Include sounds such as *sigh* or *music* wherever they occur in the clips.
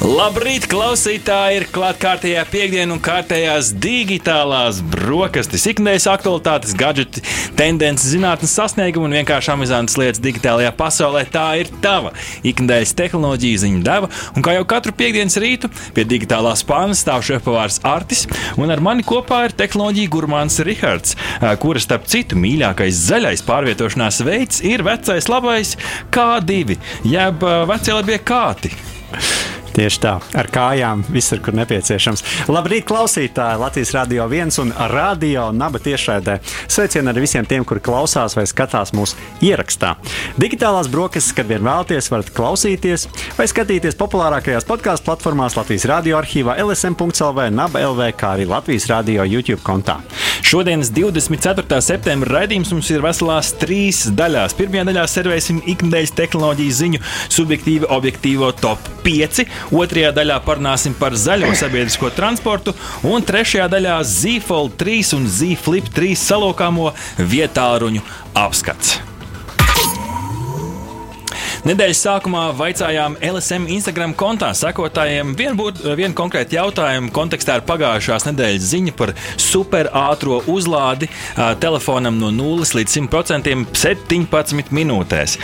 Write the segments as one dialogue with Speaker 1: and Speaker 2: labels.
Speaker 1: Labrīt, klausītāji! Ir klātkārtējā piekdiena un kārtējās digitālās brokastis, ikdienas aktualitātes, gadgeti, tendences, zinātnes sasniegumi un vienkārši amizantas lietas digitālajā pasaulē. Tā ir tava ikdienas tehnoloģija ziņa deva. Un kā jau katru piekdienas rītu pie digitālā spāna stāv šefpavārs Artis, un ar mani kopā ir tehnoloģija gurmāns Rihards, kuras starp citu mīļākais zaļais pārvietošanās veids ir vecais labais K2, jeb vecie labie kāti.
Speaker 2: Tieši tā, ar kājām visur, kur nepieciešams. Labrīt, klausītāji! Latvijas Rādio 1 un Radio Naba tiešraidē. Sveicieni arī visiem tiem, kuri klausās vai skatās mūsu ierakstā. Digitālās brokastis, kad vien vēlaties, varat klausīties vai skatīties populārākajās podkāstu platformās Latvijas Rādio arhīvā LSM.CLV, Naba LV, kā arī Latvijas Rādio YouTube kontā.
Speaker 1: Šodienas 24. septembra raidījums mums ir veselās trīs daļās. Pirmajā daļā servēsim ikdienas tehnoloģiju ziņu subjektīvi objektīvo top 5. Otrajā daļā parunāsim par zaļo sabiedrisko transportu, un trešajā daļā Z-Fold 3 un Z-Flip 3 salokāmo vietāluņu apskats. Nedēļas sākumā vaicājām LSM Instagram kontā sekotājiem vienu, vienu konkrētu jautājumu kontekstā ar pagājušās nedēļas ziņu par superātro uzlādi telefonam no 0 līdz 100% 17 minūtēs.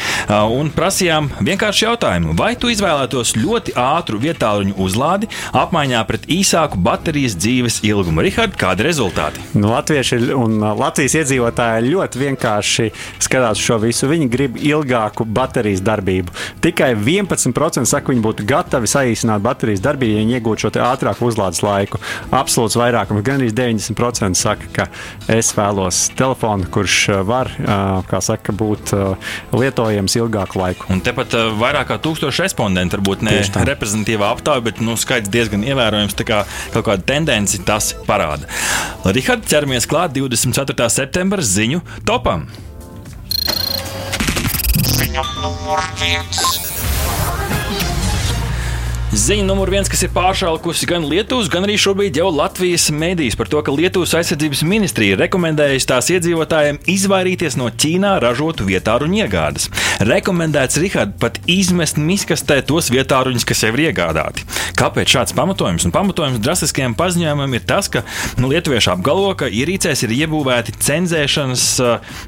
Speaker 1: Un prasījām vienkārši jautājumu, vai tu izvēlētos ļoti ātru vietāluņu uzlādi apmaiņā pret īsāku baterijas dzīves ilgumu. Rihard, kādi rezultāti?
Speaker 2: Nu, Latvieši un Latvijas iedzīvotāji ļoti vienkārši skatās šo visu. Viņi grib ilgāku baterijas darbību darbību. Tikai 11% saka, viņi būtu gatavi saīsināt baterijas darbību, ja viņi iegūtu šo ātrāku uzlādes laiku. Absolūts vairākums, gan arī 90% saka, ka es vēlos telefonu, kurš var saka, būt lietojams ilgāku laiku.
Speaker 1: Un tepat vairāk kā tūkstoši respondentu, varbūt ne reprezentatīvā aptaujā, bet nu, skaits diezgan ievērojams. Tā kā kaut kāda tendence tas parāda. Rihard, ķeramies klāt 24. septembra ziņu topam! Ziņa numur viens. Ziņa numur viens, kas ir pāršālusi gan Lietuvas, gan arī šobrīd jau Latvijas mēdīs par to, ka Lietuvas aizsardzības ministrija rekomendējusi tās iedzīvotājiem izvairīties no Ķīnā ražotu vietāruņu iegādes. Rekomendēts Rihard pat izmest miskastē tos vietāruņus, kas jau ir iegādāti. Kāpēc šāds pamatojums? Un pamatojums drastiskajam paziņojumam ir tas, ka nu, lietuvieši apgalvo, ka ierīcēs ir iebūvēti cenzēšanas,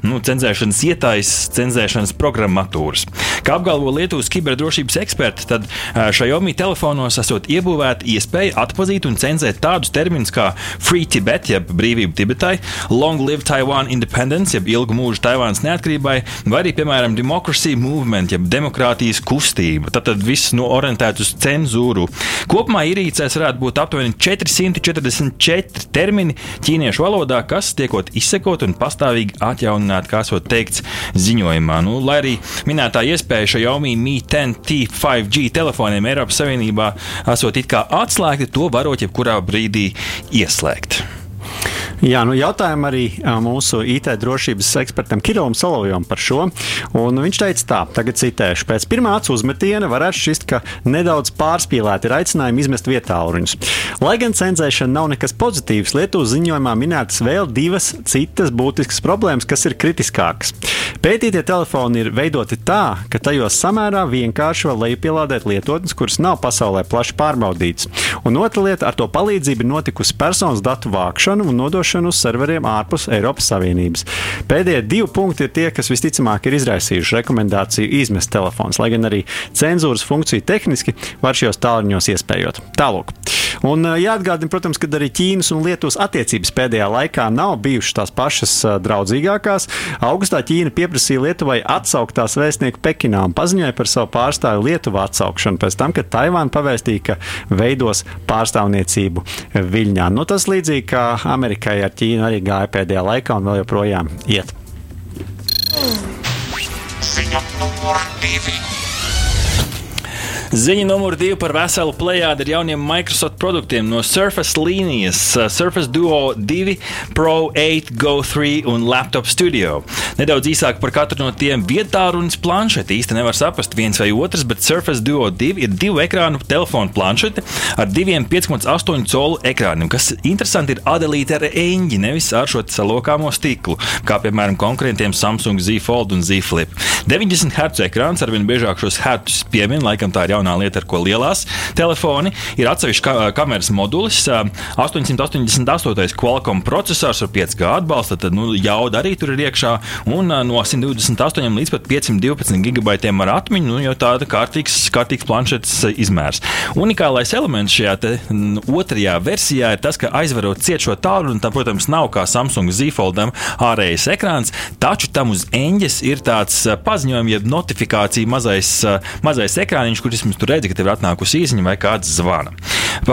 Speaker 1: nu, cenzēšanas ietais, cenzēšanas programmatūras. Kā apgalvo Lietuvas kiberdrošības eksperti, tad Xiaomi telefons telefonos esot iebūvēta iespēja atpazīt un cenzēt tādus terminus kā Free Tibet, jeb brīvība Tibetai, Long Live Taiwan Independence, jeb ilgu mūžu Taivānas neatkarībai, vai arī, piemēram, Democracy Movement, jeb demokrātijas kustība. Tad, tad viss no orientēts uz cenzūru. Kopumā ierīcēs varētu būt aptuveni 444 termini ķīniešu valodā, kas tiekot izsekot un pastāvīgi atjaunināti, kā esot teikts ziņojumā. Nu, lai arī minētā iespēja Xiaomi Mi 10 T5G telefoniem Eiropas Savienībā Savienībā esot it kā atslēgti, to varot jebkurā brīdī ieslēgt.
Speaker 2: Jā, nu jautājumu arī mūsu IT drošības ekspertam Kirillam Solovjam par šo. Un viņš teica tā, tagad citēšu. Pēc pirmā acu uzmetiena varētu šķist, ka nedaudz pārspīlēti ir aicinājumi izmest vietāluņus. Lai gan cenzēšana nav nekas pozitīvs, Lietuvas ziņojumā minētas vēl divas citas būtiskas problēmas, kas ir kritiskākas. Pētītie telefoni ir veidoti tā, ka tajos samērā vienkārši var lejupielādēt lietotnes, kuras nav pasaulē plaši pārbaudītas. Un otra lieta, ar to palīdzību ir notikusi personas datu vākšana un nodošana lietošanu uz serveriem ārpus Eiropas Savienības. Pēdējie divi punkti ir tie, kas visticamāk ir izraisījuši rekomendāciju izmest telefons, lai gan arī cenzūras funkcija tehniski var šajos tālruņos iespējot. Tālāk. Un jāatgādina, protams, ka arī Ķīnas un Lietuvas attiecības pēdējā laikā nav bijušas tās pašas draudzīgākās. Augustā Ķīna pieprasīja Lietuvai atsaukt tās vēstnieku Pekinā un paziņoja par savu pārstāvu Lietuvā atsaukšanu pēc tam, kad Taivāna pavēstīja, ka veidos pārstāvniecību Viļņā. Nu, tas līdzīgi kā Amerikai ar Ķīnu arī gāja pēdējā laikā un vēl joprojām iet. Ziņa numur divi.
Speaker 1: Ziņa numur divi par veselu plējādu ar jauniem Microsoft produktiem no Surface līnijas uh, - Surface Duo 2, Pro 8, Go 3 un Laptop Studio. Nedaudz īsāk par katru no tiem vietārunas planšeti. Īsti nevar saprast viens vai otrs, bet Surface Duo 2 ir divu ekrānu telefonu planšete ar diviem 5,8 colu ekrāniem, kas interesanti ir adalīti ar eņģi, nevis ar šo salokāmo stiklu, kā piemēram konkurentiem Samsung Z Fold un Z Flip. 90 Hz ekrāns arvien biežāk šos hertus piemin, laikam tā ir jaunā lieta, ar ko lielās telefoni. Ir atsevišķs ka kameras modulis, 888 Qualcomm processors ar 5G atbalstu, tad nu, jauda arī tur ir iekšā, un no 128 līdz pat 512 gigabaitiem ar atmiņu, nu, jau tāda kārtīgs, kārtīgs planšetes izmērs. Unikālais elements šajā te, n, otrajā versijā ir tas, ka aizvarot ciet šo tālruni, tam, protams, nav kā Samsung Z Foldam ārējais ekrāns, taču tam uz eņģes ir tāds paziņojums, jeb notifikācija mazais, mazais ekrāniņš, kur vismaz tur redzi, ka tev ir atnākusi īziņa vai kāds zvana.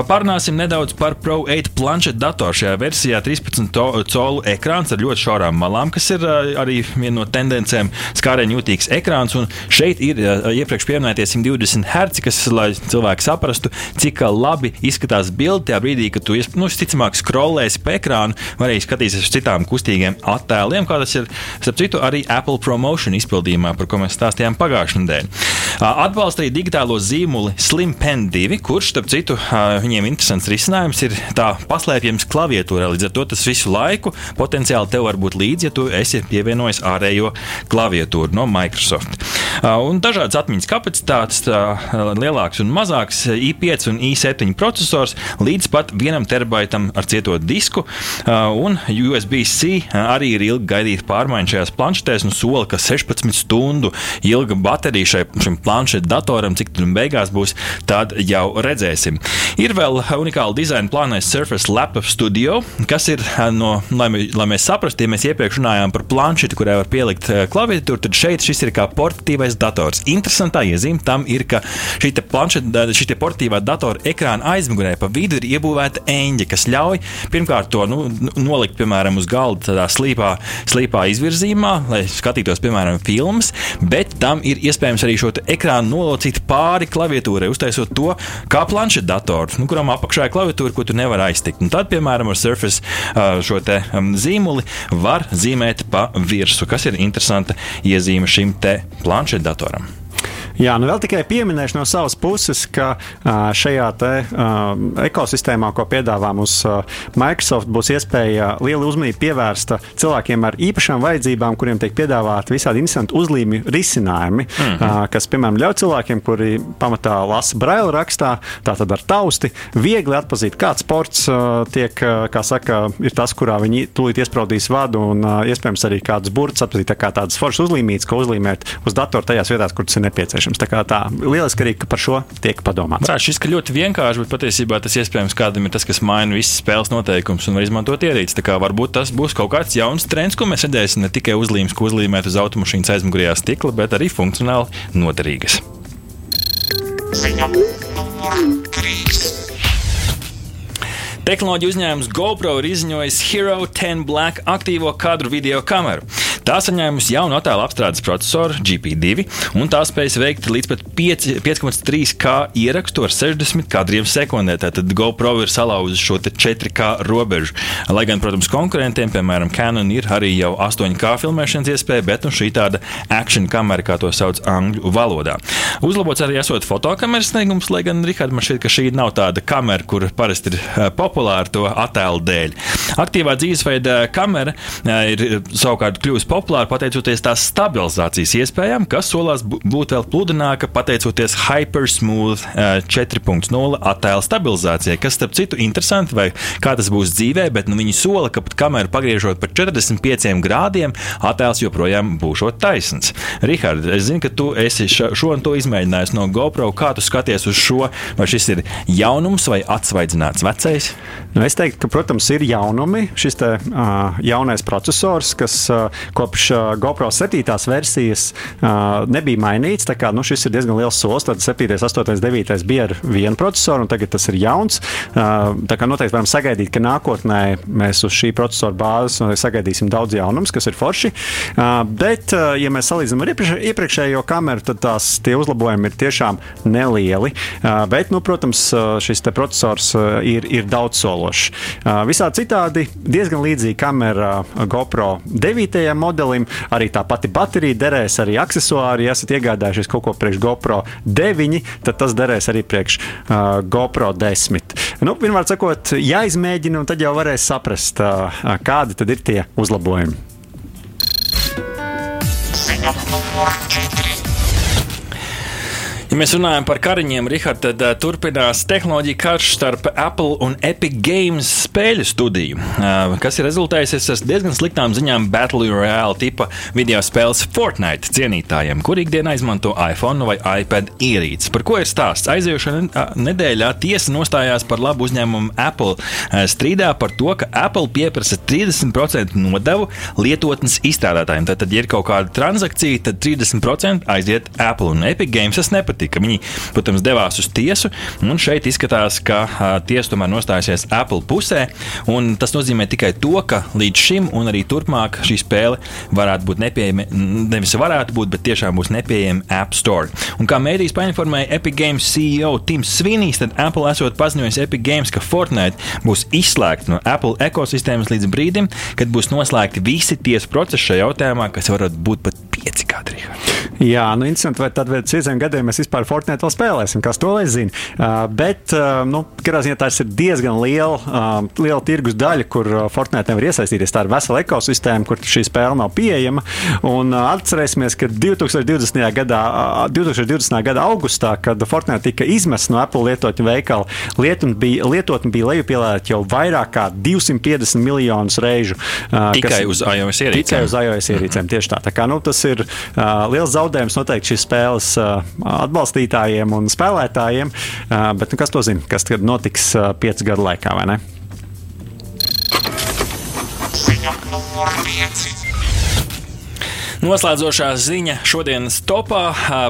Speaker 1: Parunāsim nedaudz par Pro 8 planšetu datoru. Šajā versijā 13 colu ekrāns ar ļoti šaurām malām, kas ir arī viena no tendencēm, skārēņu jūtīgs ekrāns. Un šeit ir iepriekš pieminētie 120 Hz, kas, lai cilvēki saprastu, cik labi izskatās bilde tajā brīdī, kad tu, nu, ticamāk, skrolēsi pa ekrānu, vai arī skatīsies uz citām kustīgiem attēliem, kā tas ir, starp citu, arī Apple Promotion izpildījumā, par ko mēs stāstījām pagājušajā nedēļā. Atbalstīja digitālo zīmoli Slim Pen 2, kurš, starp citu, viņiem interesants risinājums ir tā paslēpjams klaviatūrā. Līdz ar to tas visu laiku potenciāli tev var būt līdzi, ja tu esi pievienojis ārējo klaviatūru no Microsoft. Un dažādas atmiņas kapacitātes, lielāks un mazāks i5 un i7 processors līdz pat 1 terabaitam ar cieto disku. Un USB-C arī ir ilgi gaidīta pārmaiņa šajās planšetēs un sola, ka 16 stundu ilga baterija šai, šim planšetu datoram, cik tur beigās būs, tad jau redzēsim. Ir vēl unikāla dizaina plānais Surface Laptop Studio, kas ir no, lai, lai mēs saprastu, ja mēs iepriekš runājām par planšeti, kurai var pielikt klaviatūru, tad šeit šis ir kā portatīvais dators. Interesantā iezīme tam ir, ka šī planšeta, šī portatīvā datora ekrāna aizmugurē pa vidu ir iebūvēta eņģe, kas ļauj pirmkārt to nu, nolikt, piemēram, uz galda tādā slīpā, slīpā izvirzījumā, lai skatītos, piemēram, filmas, bet tam ir iespējams arī šo ekrānu nolocīt pāri klaviatūrai, uztaisot to kā planšeta datoru, nu, kuram apakšā ir klaviatūra, ko tu nevari aiztikt. Un tad, piemēram, ar Surface šo te zīmoli var zīmēt pa virsmu, kas ir interesanta iezīme šim te planšeta datoram.
Speaker 2: Jā, nu vēl tikai pieminēšu no savas puses, ka šajā te, ekosistēmā, ko piedāvā mums Microsoft, būs iespēja liela uzmanība pievērsta cilvēkiem ar īpašām vajadzībām, kuriem tiek piedāvāti visādi interesanti uzlīmi risinājumi, mm -hmm. kas, piemēram, ļauj cilvēkiem, kuri pamatā lasa braila rakstā, tātad ar tausti, viegli atpazīt, kāds sports tiek, kā saka, ir tas, kurā viņi tūlīt iespraudīs vadu un iespējams arī kādus burtus atpazīt, tā kā tādas foršas uzlīmītas, ko uzlīmēt uz datoru tajās vietās, kur tas ir nepieciešams nepieciešams. Tā kā tā lieliski arī par šo tiek padomāts.
Speaker 1: Jā, šis ļoti vienkārši, bet patiesībā tas iespējams kādam ir tas, kas maina visas spēles noteikumus un var izmantot ierīci. Tā kā varbūt tas būs kaut kāds jauns trends, ko mēs redzēsim ne tikai uzlīmes, ko uzlīmēt uz automašīnas aizmugurējā stikla, bet arī funkcionāli noderīgas. Ziņa. Tehnoloģija uzņēmums GoPro ir izziņojis Hero 10 Black aktīvo kadru video kameru. Tā saņēmusi jaunu attēlu apstrādes procesoru GP2, un tā spēj veikt līdz 5,3K ierakstu ar 60 kadriem sekundē. Tātad GoPro ir salauzis šo 4K robežu. Lai gan, protams, konkurentiem, piemēram, Canon, ir arī jau 8K filmēšanas iespēja, bet nu, šī tāda action kamera, kā to sauc angļu valodā. Uzlabots arī esot fotokameras sniegums, lai gan, Rihard, man šķiet, ka šī nav tāda kamera, kur parasti ir populāra to attēlu dēļ. Aktīvā dzīvesveida kamera ir savukārt kļuvusi populāra populāra pateicoties tās stabilizācijas iespējām, kas solās būt vēl pludināka pateicoties Hypersmooth 4.0 attēlu stabilizācijai, kas, starp citu, interesanti, vai kā tas būs dzīvē, bet nu, viņi sola, ka pat kameru pagriežot par 45 grādiem, attēls joprojām būs taisns. Rihards, es zinu, ka tu esi šo un to izmēģinājis no GoPro. Kā tu skaties uz šo? Vai šis ir jaunums vai atsvaidzināts vecais?
Speaker 2: Nu, es teiktu, ka, protams, ir jaunumi. Šis te, uh, jaunais processors, kas, uh, ko kopš GoPro 7. versijas nebija mainīts. Kā, nu, šis ir diezgan liels solis. Tad 7, 8, 9 bija ar vienu procesoru, un tagad tas ir jauns. Tā kā noteikti varam sagaidīt, ka nākotnē mēs uz šī procesora bāzes sagaidīsim daudz jaunumus, kas ir forši. Bet, ja mēs salīdzinām ar iepriekš, iepriekšējo kameru, tad tās uzlabojumi ir tiešām nelieli. Bet, nu, protams, šis processors ir, ir daudz sološs. Visā citādi diezgan līdzīga kamera GoPro 9. modelim. Arī tā pati baterija derēs, arī accessori. Ja esat iegādājušies kaut ko priekš GoPro 9, tad tas derēs arī priekš uh, GoPro 10. Nu, Vienmēr sakot, jāizmēģina, un tad jau varēs saprast, uh, kādi tad ir tie uzlabojumi. Numur 4.
Speaker 1: Ja mēs runājam par kariņiem, Rihard, tad uh, turpinās tehnoloģija karš starp Apple un Epic Games spēļu studiju, uh, kas ir rezultējusies ar diezgan sliktām ziņām Battle Royale tipa video spēles Fortnite cienītājiem, kur ikdienā izmanto iPhone vai iPad ierīces. Par ko ir stāsts? Aiziešā nedēļā tiesa nostājās par labu uzņēmumu Apple strīdā par to, ka Apple pieprasa 30% nodevu lietotnes izstrādātājiem. Tad ja ir kaut kāda transakcija, tad 30% aiziet Apple un Epic Games. Tas nepatīk nepatika. Viņi, protams, devās uz tiesu, un šeit izskatās, ka tiesa tomēr nostājusies Apple pusē. Tas nozīmē tikai to, ka līdz šim un arī turpmāk šī spēle varētu būt nepieejama, nevis varētu būt, bet tiešām būs nepieejama App Store. Un kā mēdījis painformēja Epic Games CEO Tims Svinīs, tad Apple esot paziņojis Epic Games, ka Fortnite būs izslēgts no Apple ekosistēmas līdz brīdim, kad būs noslēgti visi tiesu procesi šajā jautājumā, kas varētu būt pat pieci gadi.
Speaker 2: Jā, nu, interesanti, vai tad pēc pieciem gadiem mēs vispār Fortnite vēl spēlēsim, kas to lai zina. Uh, bet, uh, nu, katrā ziņā tas ir diezgan liela, uh, liela tirgus daļa, kur uh, Fortnite nevar iesaistīties. Tā ir vesela ekosistēma, kur šī spēle nav pieejama. Un uh, atcerēsimies, ka 2020. gadā, uh, 2020. gada augustā, kad Fortnite tika izmests no Apple lietotņu veikala, lietotne bija, lietotne bija lejupielēta jau vairāk kā 250 miljonus reižu.
Speaker 1: Uh, tikai uz iOS ierīcēm.
Speaker 2: Tikai uz iOS ierīcēm, tieši tā. tā kā, nu, tas ir uh, liels zaudējums noteikti šīs spēles atbalstītājiem un spēlētājiem. Bet nu, kas to zina, kas notiks piecu gadu laikā, vai ne? Ziņa numur 5.
Speaker 1: Noslēdzošā ziņa šodienas topā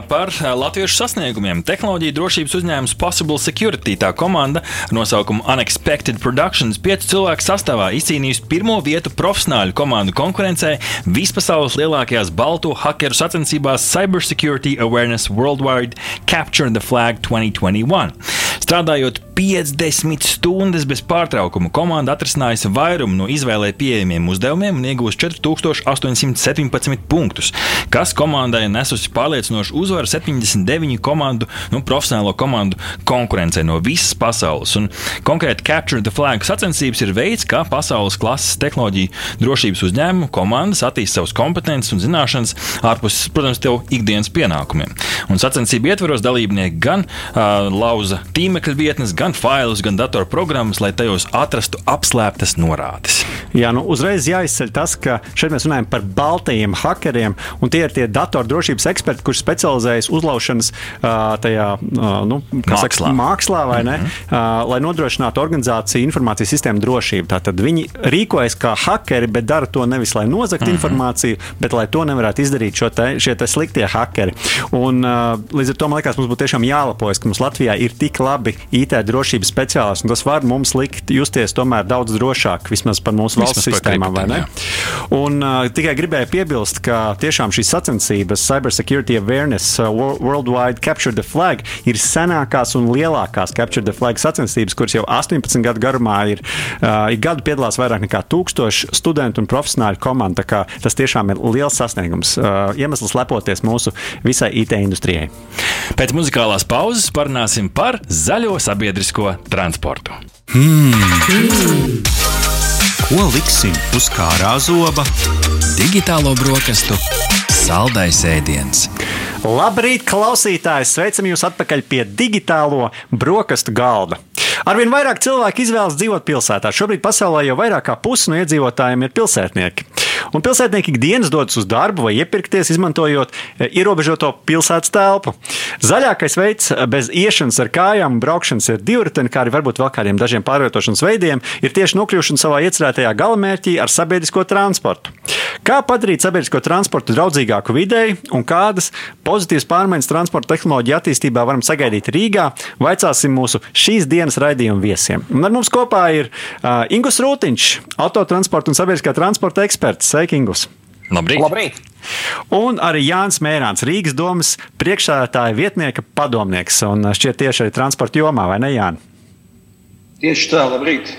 Speaker 1: par latviešu sasniegumiem. Tehnoloģija drošības uzņēmums Possible Security tā komanda ar nosaukumu Unexpected Productions piecu cilvēku sastāvā izcīnījusi pirmo vietu profesionāļu komandu konkurencē vispasaules lielākajās balto hakeru sacensībās Cybersecurity Awareness Worldwide Capture the Flag 2021. Strādājot 50 stundas bez pārtraukuma, komanda atrisinājusi vairumu no izvēlē pieejamiem uzdevumiem un iegūst 4817 punktus, kas komandai nesusi pārliecinošu uzvaru 79 komandu, nu, profesionālo komandu konkurencē no visas pasaules. Un, konkrēti, Capture the Flag sacensības ir veids, kā pasaules klases tehnoloģiju drošības uzņēmumu komandas attīst savas kompetences un zināšanas ārpus, protams, tev ikdienas pienākumiem. Un sacensību ietvaros dalībnieki gan uh, lauza tīmekļa vietnes, gan failus, gan datorprogrammas, lai tajos atrastu apslēptas norādes.
Speaker 2: Jā, nu uzreiz jāizceļ tas, ka šeit mēs runājam par baltajiem hakeriem, un tie ir tie datordrošības eksperti, kurš specializējas uzlaušanas tajā nu,
Speaker 1: mākslā. Saka,
Speaker 2: mākslā vai ne, mm -hmm. lai nodrošinātu organizāciju informācijas sistēmu drošību. Tātad viņi rīkojas kā hakeri, bet dara to nevis lai nozagtu mm -hmm. informāciju, bet lai to nevarētu izdarīt te, šie te sliktie hakeri. Un, līdz ar to man liekas, mums būtu tiešām jālepojas, ka mums Latvijā ir tik labi IT drošības speciālists, un tas var mums likt justies tomēr daudz drošāk, vismaz par mūsu valsts vismaz sistēmām. Un uh, tikai gribēju piebilst, ka tiešām šīs sacensības, Cybersecurity Awareness uh, Worldwide Capture the Flag, ir senākās un lielākās Capture the Flag sacensības, kuras jau 18 gadu garumā ir. Uh, ik gadu piedalās vairāk nekā 1000 studentu un profesionāļu komanda. Tas tiešām ir liels sasniegums. Uh, iemesls lepoties mūsu visai IT industrijai.
Speaker 1: Pēc muzikālās pauzes parunāsim par zaļo sabiedrisko transportu.
Speaker 3: Hmm. Ko liksim uz kārā zoba? Digitālo brokastu saldais ēdiens.
Speaker 2: Labrīt, klausītāji! Sveicam jūs atpakaļ pie digitālo brokastu galda. Arvien vairāk cilvēku izvēlas dzīvot pilsētā. Šobrīd pasaulē jau vairāk kā pusi no iedzīvotājiem ir pilsētnieki. Un pilsētnieki ikdienas dodas uz darbu vai iepirkties, izmantojot e, ierobežoto pilsētas telpu. Zaļākais veids bez iešanas ar kājām braukšanas ar divriteni, kā arī varbūt vēl kādiem dažiem pārvietošanas veidiem, ir tieši nokļūšana savā iecerētajā galamērķī ar sabiedrisko transportu. Kā padarīt sabiedrisko transportu draudzīgāku videi un kādas pozitīvas pārmaiņas transporta tehnoloģiju attīstībā varam sagaidīt Rīgā? Vaicāsim mūsu šīs dienas raidījuma viesiem. Un ar mums kopā ir uh, Ingus Rūtiņš, autotransporta un sabiedriskā transporta eksperts. Sveiki, Ingus!
Speaker 1: Labrīt!
Speaker 4: Labrīt.
Speaker 2: Un arī Jānis Mērāns, Rīgas domas priekšsēdētāja vietnieka padomnieks un šķiet tieši arī transporta jomā, vai ne, Jāni?
Speaker 5: Tieši tā, labrīt!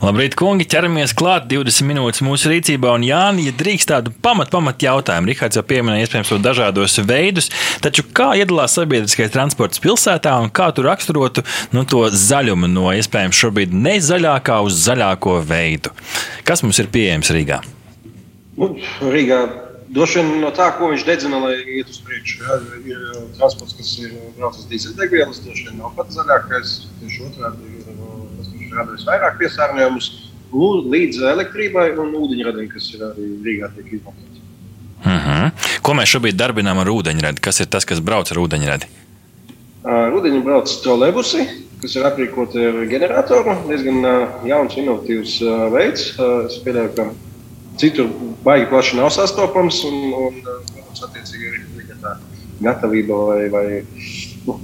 Speaker 1: Labrīt, kungi! ķeramies klāt 20 minūtes mūsu rīcībā. Un, Jāni, ja drīkst tādu pamat, pamat jautājumu, Rihards jau pieminēja iespējams to dažādos veidus, taču kā iedalās sabiedriskais transports pilsētā un kā tu raksturotu nu, to zaļumu no iespējams šobrīd nezaļākā uz zaļāko veidu? Kas mums ir pieejams Rīgā?
Speaker 5: Nu, Rīgā droši vien no tā, ko viņš dedzina, lai iet uz priekšu. Jā, ir transports, kas ir braucis dīzeļdegvielas, droši vien nav pats zaļākais. Tieši otrādi ir tas, kurš radījis vairāk piesārņojumus līdz elektrībai un ūdeņradiem, kas ir arī Rīgā tiek izmantots.
Speaker 1: Uh -huh. Ko mēs šobrīd darbinām ar ūdeņradi? Kas ir tas, kas brauc ar ūdeņradi?
Speaker 5: Ar ūdeņu brauc trolēbusi, kas ir aprīkoti ar generatoru. Diezgan jauns, inovatīvs veids. Es pieļauju, ka citur baigi plaši nav sastopams. Un, un, protams, attiecīgi arī tā gatavība vai, vai nu,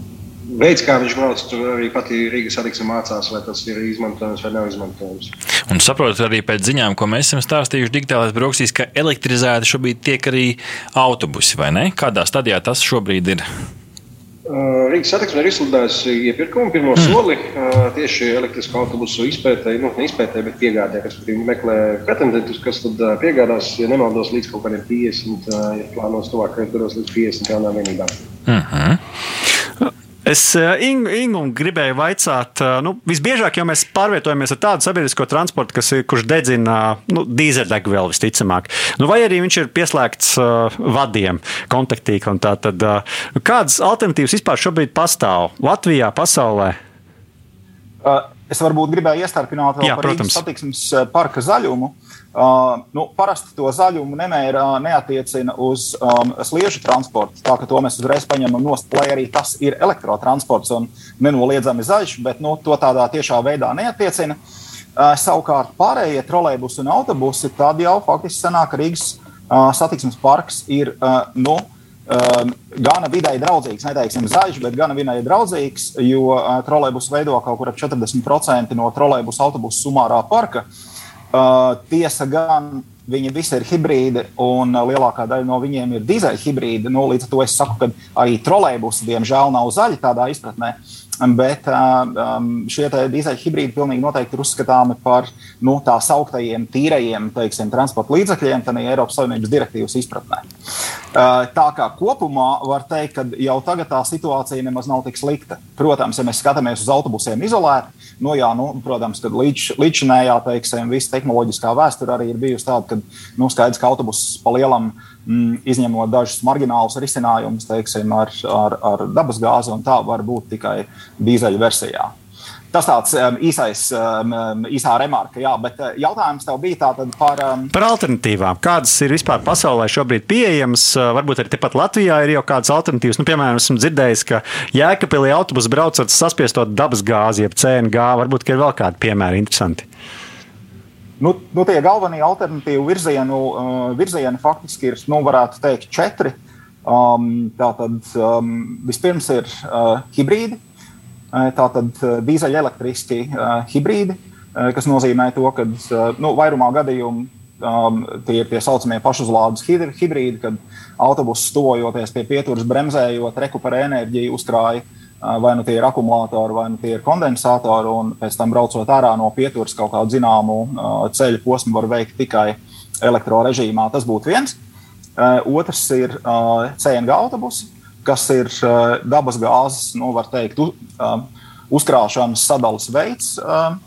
Speaker 5: veids, kā viņš brauc, tur arī pati Rīgas satiksme mācās, vai tas ir izmantojams vai nav izmantojams.
Speaker 1: Un saprotu arī pēc ziņām, ko mēs esam stāstījuši digitālās brauksīs, ka elektrizēti šobrīd tiek arī autobusi, vai ne? Kādā stadijā tas šobrīd ir?
Speaker 5: Rīgas satiksme ir izsludinājusi iepirkumu pirmo mm. soli tieši elektrisko autobusu izpētē, nu, ne izpētē, bet piegādē. Respektīvi, meklē pretendentus, kas tad piegādās, ja nemaldos, līdz kaut kādiem 50, ja plānos tuvākajos gados līdz 50 jaunām vienībām.
Speaker 1: Mm -hmm.
Speaker 2: Es Ingu, Ingu gribēju vaicāt, nu, visbiežāk jau mēs pārvietojamies ar tādu sabiedrisko transportu, kas ir, kurš dedzina nu, dīzeļdegvielu visticamāk. Nu, vai arī viņš ir pieslēgts uh, vadiem, kontaktīkam. Uh, kādas alternatīvas vispār šobrīd pastāv Latvijā, pasaulē?
Speaker 4: Uh, es varbūt gribēju iestarpināt vēl Jā, par Rīgas satiksmes parka zaļumu. Uh, Uh, nu, parasti to zaļumu nemēra neatiecina uz um, sliežu transportu. Tā ka to mēs uzreiz paņemam nost, lai arī tas ir elektrotransports un nenoliedzami zaļš, bet nu, to tādā tiešā veidā neatiecina. Uh, savukārt pārējie trolēļbusi un autobusi tad jau faktiski sanāk, Rīgas uh, satiksmes parks ir uh, nu, um, gana vidēji draudzīgs, neteiksim zaļš, bet gana vidēji draudzīgs, jo uh, trolēļbus veido kaut kur ap 40% no trolēļbusu autobusu sumārā parka. Uh, Uh, tiesa gan viņi visi ir hibrīdi, un uh, lielākā daļa no viņiem ir dīzeļhibrīdi. Nu, līdz ar to es saku, ka arī trolēļbusi, diemžēl, nav zaļi tādā izpratnē. Uh, Bet um, šie dīzeļhibrīdi pilnīgi noteikti ir uzskatāmi par nu, tā sauktajiem tīrajiem teiksim, transporta līdzekļiem, tādā Eiropas Savienības direktīvas izpratnē. Uh, tā kā kopumā var teikt, ka jau tagad tā situācija nemaz nav tik slikta. Protams, ja mēs skatāmies uz autobusiem izolēti, nu, jā, nu, protams, ka līdz, līdzinējā teiksim, visa tehnoloģiskā vēsture arī ir bijusi tāda, ka nu, skaidrs, ka autobuss pa lielam uh, izņemot dažus marginālus risinājumus, teiksim, ar, ar, ar dabasgāzi, un tā var būt tikai dīzeļa versijā. Tas tāds um, īsais, um, īsā remarka, jā, bet uh, jautājums tev bija par, um...
Speaker 2: par alternatīvām. Kādas ir vispār pasaulē šobrīd pieejamas? Uh, varbūt arī tepat Latvijā ir jau kādas alternatīvas. Nu, piemēram, esmu dzirdējis, ka Jēkabīlī autobusu brauc ar saspiesto dabas gāzi, jeb CNG. Varbūt ir vēl kādi piemēri interesanti.
Speaker 4: Nu, nu, tie galvenie alternatīvu virzienu, uh, virzieni faktiski ir, nu, varētu teikt, četri. Um, tātad um, vispirms ir uh, hibrīdi, uh, tātad dīzeļelektriski uh, hibrīdi, uh, kas nozīmē to, ka uh, nu, vairumā gadījumu um, tie ir tie saucamie pašuzlādes hibrīdi, kad autobuss tuvojoties pie pieturas, bremzējot, rekuperē enerģiju, uzkrāja uh, vai nu tie ir akumulātori, vai nu tie ir kondensatori, un pēc tam braucot ārā no pieturas kaut kādu zināmu ceļu posmu var veikt tikai elektrorežīmā. Tas būtu viens. Otrs ir CNG autobusi, kas ir dabas gāzes, nu, var teikt, uzkrāšanas sadales veids,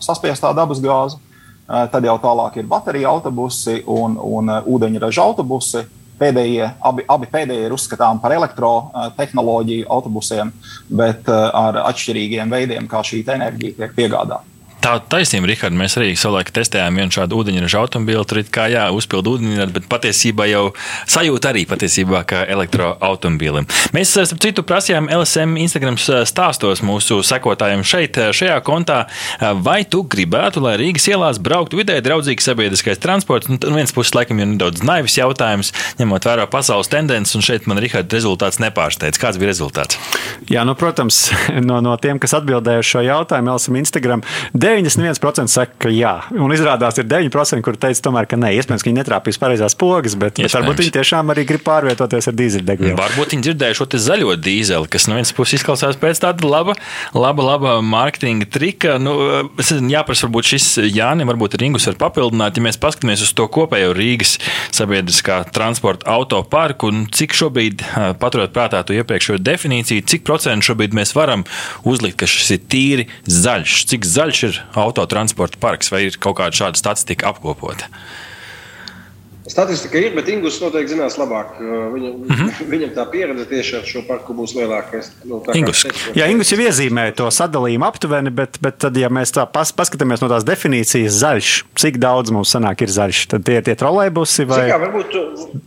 Speaker 4: saspiestā dabas gāze. Tad jau tālāk ir baterija autobusi un, un ūdeņraža autobusi Pēdējie, abi, abi pēdējie ir uzskatāmi par elektrotehnoloģiju autobusiem, bet uh, ar atšķirīgiem veidiem, kā šī enerģija tiek piegādāta.
Speaker 1: Tā taisnība, Rihard, mēs arī savulaik testējām vienu šādu ūdeņraža automobīlu. Tur kā jā, uzpildu ūdeņradi, bet patiesībā jau sajūta arī patiesībā kā elektroautomobīlim. Mēs, eh, starp citu, prasījām LSM Instagram eh, stāstos mūsu sekotājiem šeit, eh, šajā kontā, vai tu gribētu, lai Rīgas ielās brauktu vidē draudzīgs sabiedriskais transports. Nu, viens puses, laikam, ir nedaudz naivs jautājums, ņemot vērā pasaules tendences, un šeit man, Rihard, rezultāts nepārsteidz. Kāds bija rezultāts?
Speaker 2: Jā, nu, protams, *laughs* no, no tiem, kas atbildēja šo jautājumu, LSM Instagram. 91% saka, ka jā. Un izrādās, ir 9%, kur teica, tomēr, ka nē. Iespējams, ka viņi netrāpīs pareizās pogas, bet, bet varbūt viņi tiešām arī grib pārvietoties ar dīzeļdegvielu.
Speaker 1: Varbūt viņi dzirdēja šo zaļo dīzeli, kas no vienas puses izklausās pēc tāda laba, laba, laba mārketinga trika. Nu, es nezinu, jāprasa, varbūt šis Jānis, varbūt Ringus var papildināt, ja mēs paskatāmies uz to kopējo Rīgas sabiedriskā transporta autoparku un cik šobrīd, paturot prātā to iepriekšējo definīciju, cik procentu šobrīd mēs varam uzlikt, ka šis ir tīri zaļš, cik zaļš ir autotransporta parks, vai ir kaut kāda šāda statistika apkopota?
Speaker 5: Statistika ir, bet Ingūns noteikti zinās labāk. Viņam, mm -hmm. viņam tā pieredze tieši ar šo parku būs lielāka.
Speaker 2: Nu, Ingus jau iezīmēja to sadalījumu aptuveni, bet, bet tad, ja mēs tā pas, paskatāmies no tās definīcijas zaļš, cik daudz mums sanāk ir zaļš, tad tie ir tie trolēbusi vai?
Speaker 5: Zin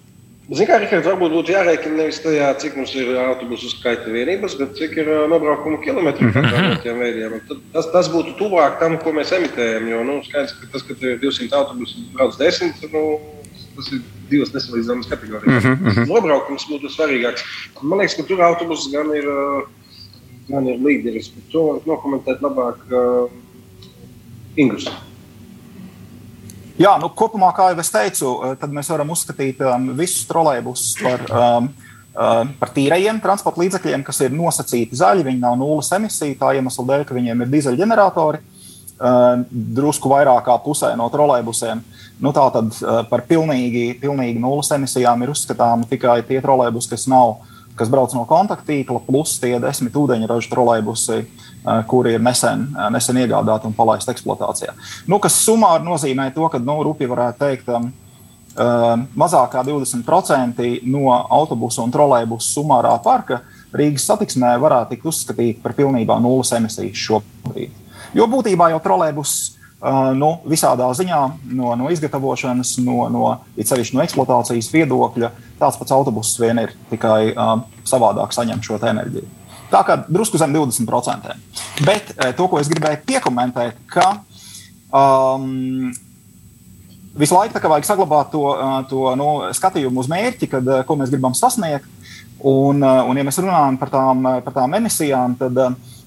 Speaker 5: Zinām, kā Rikārds, varbūt būtu jārēķina nevis tajā, cik mums ir autobusu skaita vienības, bet cik ir nobraukuma kilometru mm -hmm. Tas, tas būtu tuvāk tam, ko mēs emitējam. Jo nu, skaidrs, ka tas, ka ir 200 autobusu, brauc 10, nu, tas ir divas nesalīdzināmas kategorijas. Mm -hmm. Nobraukums būtu svarīgāks. Man liekas, ka tur autobusus gan ir, gan ir līderis, bet to var nokomentēt labāk uh, Ingus.
Speaker 4: Jā, nu, kopumā, kā jau es teicu, eh, mēs varam uzskatīt um, visus trolēļus par, um, um, par tīrajiem transporta līdzekļiem, kas ir nosacīti zaļi. Viņi nav nulles emisiju, tā iemesla dēļ, ka viņiem ir dīzeļģeneratori. Uh, drusku vairāk kā pusē no trolēļusiem. Nu, tā tad uh, par pilnīgi, pilnīgi nulles emisijām ir uzskatāmi tikai tie trolēļus, kas nav kas brauc no kontaktīkla, plus tie desmit ūdeņraža trolēļbusi, Eh, kuri ir nesen, eh, nesen iegādāti un palaisti eksploatācijā. Nu, kas summāri nozīmē to, ka nu, rupi varētu teikt, mazāk kā 20% no autobusu un trolēļbusu summārā parka Rīgas satiksmē varētu tikt uzskatīti par pilnībā nulles emisijas šobrīd. Jo būtībā jau trolēļbus uh, nu, visādā ziņā, no, no izgatavošanas, no, no, no eksploatācijas viedokļa, tāds pats autobuss vien ir tikai uh, savādāk saņemt šo enerģiju. Tā kā drusku zem 20%. Bet eh, to, ko es gribēju piekomentēt, ka um, visu laiku vajag saglabāt to, to nu, skatījumu uz mērķi, kad, ko mēs gribam sasniegt. Un, un ja mēs runājam par tām, par tām emisijām, tad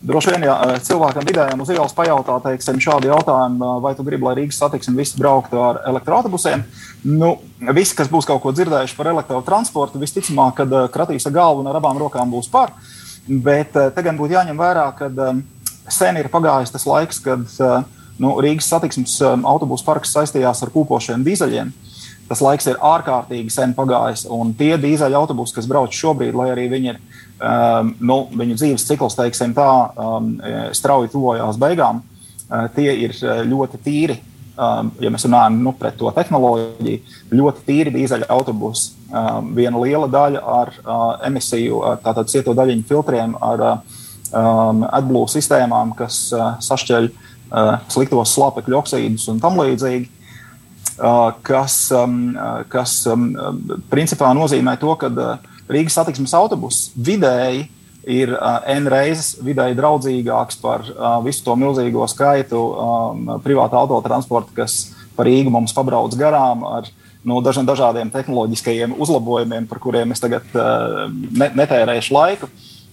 Speaker 4: droši vien, ja cilvēkam vidējiem uz ielas pajautā teiksim, šādu jautājumu, vai tu gribi, lai Rīgas satiksme visi brauktu ar elektroautobusiem, nu, visi, kas būs kaut ko dzirdējuši par elektrotransportu, visticamāk, kad kratīs ar galvu un ar abām rokām būs par. Bet te gan būtu jāņem vērā, ka sen ir pagājis tas laiks, kad nu, Rīgas satiksmes autobusu parks saistījās ar kūpošiem dīzeļiem. Tas laiks ir ārkārtīgi sen pagājis. Un tie dīzeļu autobusi, kas brauc šobrīd, lai arī viņi ir, um, nu, viņu dzīves cikls, teiksim, tā um, strauji tuvojās beigām, uh, tie ir ļoti tīri um, ja mēs runājam nu, par to tehnoloģiju, ļoti tīri dīzeļa autobusi. Um, viena liela daļa ar uh, emisiju, tātad cieto daļiņu filtriem, ar um, AdBlue sistēmām, kas uh, sašķeļ uh, sliktos slāpekļu oksīdus un tam līdzīgi. Uh, kas, um, kas um, principā nozīmē to, ka uh, Rīgas satiksmes autobuss vidēji ir uh, N reizes vidēji draudzīgāks par uh, visu to milzīgo skaitu um, privāta autotransporta, kas par Rīgu mums pabrauc garām ar nu, dažiem dažādiem tehnoloģiskajiem uzlabojumiem, par kuriem es tagad uh, ne, netērēšu laiku.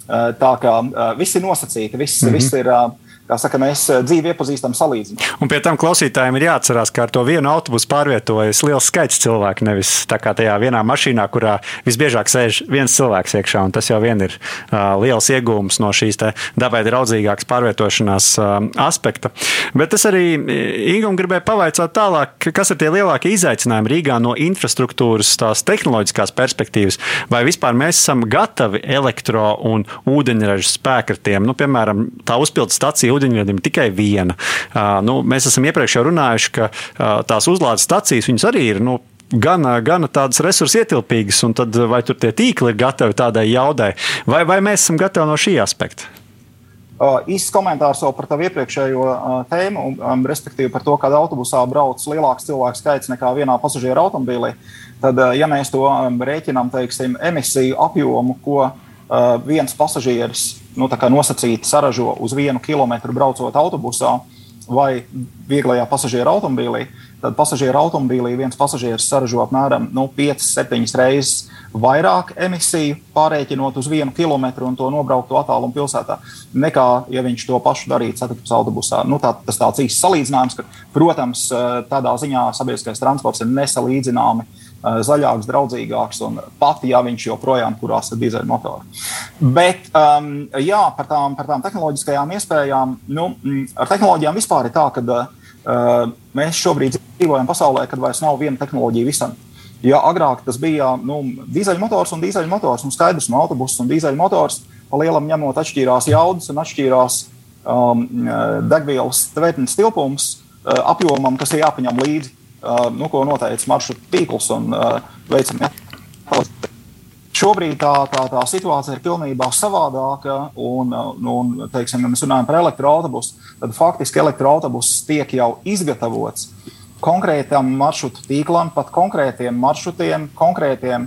Speaker 4: Uh, tā kā uh, viss ir nosacīti, viss, mm -hmm. viss ir. Uh, kā saka, mēs eh, dzīvi iepazīstam salīdzinot.
Speaker 2: Un pie tam klausītājiem ir jāatcerās, ka ar to vienu autobusu pārvietojas liels skaits cilvēku. Nevis tā kā tajā vienā mašīnā, kurā visbiežāk sēž viens cilvēks iekšā. Tas jau vien ir uh, liels iegūms no šīs dabai draudzīgākas pārvietošanās uh, aspekta. Bet es arī Ingūram gribēju pavaicāt tālāk, kas ir tie lielākie izaicinājumi Rīgā no infrastruktūras, tās tehnoloģiskās perspektīvas. Vai vispār mēs esam gatavi elektro un ūdeņraža spēkratiem? Nu, piemēram, tā uzpildes stacija ūdeņradim tikai viena. Nu, mēs esam iepriekš jau runājuši, ka tās uzlādes stacijas arī ir. Nu, gan, gan tādas resursu ietilpīgas, un tad vai tur tie tīkli ir gatavi tādai jaudai, vai, vai mēs esam gatavi no šī aspekta?
Speaker 4: Uh, īsts komentārs vēl par tavu iepriekšējo uh, tēmu, um, respektīvi par to, ka autobusā brauc lielāks cilvēku skaits nekā vienā pasažieru automobīlī. Tad, uh, ja mēs to um, rēķinām, teiksim, emisiju apjomu, ko uh, viens pasažieris nu, nosacīti saražo uz vienu kilometru braucot autobusā vai vieglajā pasažieru automobīlī, tad pasažieru automobīlī viens pasažieris saražo apmēram nu, 5-7 reizes vairāk emisiju, pārēķinot uz vienu kilometru un to nobrauktu attālumu pilsētā, nekā, ja viņš to pašu darītu satiksmes autobusā. Nu, tā, tas tāds īsts salīdzinājums, ka, protams, tādā ziņā sabiedriskais transports ir nesalīdzināmi eh, zaļāks, draudzīgāks, un pat ja viņš joprojām kurās ar dīzeļmotoru. Bet um, jā, par, tām, par tām tehnoloģiskajām iespējām, nu, mm, ar tehnoloģijām vispār ir tā, ka uh, mēs šobrīd dzīvojam pasaulē, kad vairs nav viena tehnoloģija visam. Ja agrāk tas bija nu, dīzeļmotors un dīzeļmotors, un skaidrs, no autobusa un dīzeļmotors, pa lielam ņemot, atšķīrās jaudas un atšķīrās um, degvielas tvētnes tilpums uh, apjomam, kas ir jāpaņem līdzi, nu, ko noteica maršruta tīkls un uh, veicamie. Šobrīd tā, tā, tā situācija ir pilnībā savādāka. Un, un, teiksim, ja mēs runājam par elektroautobusu, tad faktiski elektroautobuss tiek jau izgatavots konkrētam maršrutu tīklam, pat konkrētiem maršrutiem, konkrētiem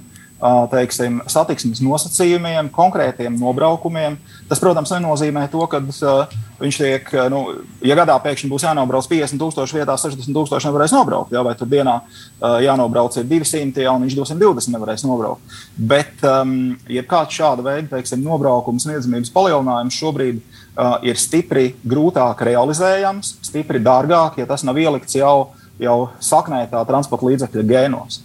Speaker 4: teiksim, satiksmes nosacījumiem, konkrētiem nobraukumiem. Tas, protams, nenozīmē to, ka uh, viņš tiek, nu, ja gadā pēkšņi būs jānobrauc 50,000 vietā, 60,000 nevarēs nobraukt, jā, vai tur dienā uh, jānobrauc 200, jā, un viņš 220 nevarēs nobraukt. Bet, um, ja kāds šāda veida, teiksim, nobraukums, sniedzamības palielinājums šobrīd uh, ir stipri grūtāk realizējams, stipri dārgāk, ja tas nav ielikts jau jau saknē tā transporta līdzekļa gēnos.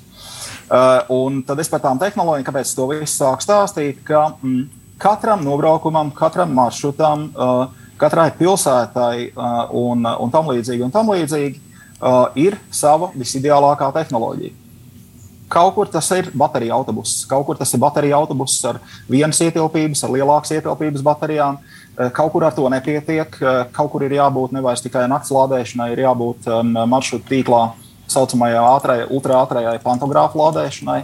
Speaker 4: Uh, un tad es par tām tehnoloģijām, kāpēc to visu sāku stāstīt, ka mm, katram nobraukumam, katram maršrutam, uh, katrai pilsētai uh, un, un tam līdzīgi, un tam līdzīgi uh, ir sava visideālākā tehnoloģija. Kaut kur tas ir bateriju autobuss, kaut kur tas ir bateriju autobuss ar vienas ietilpības, ar lielākas ietilpības baterijām. Uh, kaut kur ar to nepietiek. Uh, kaut kur ir jābūt nevis tikai naktas lādēšanai, ir jābūt um, maršrutu tīklā uh, saucamajai ātrajai, ultraātrajai pantogrāfu lādēšanai.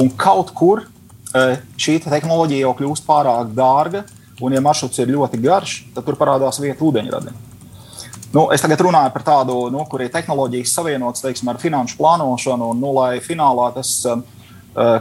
Speaker 4: Un kaut kur šī tehnoloģija jau kļūst pārāk dārga, un, ja maršruts ir ļoti garš, tad tur parādās vieta ūdeņradim. Nu, es tagad runāju par tādu, nu, kur ir tehnoloģijas savienotas teiksim, ar finanšu plānošanu, un, nu, lai finālā tas, e,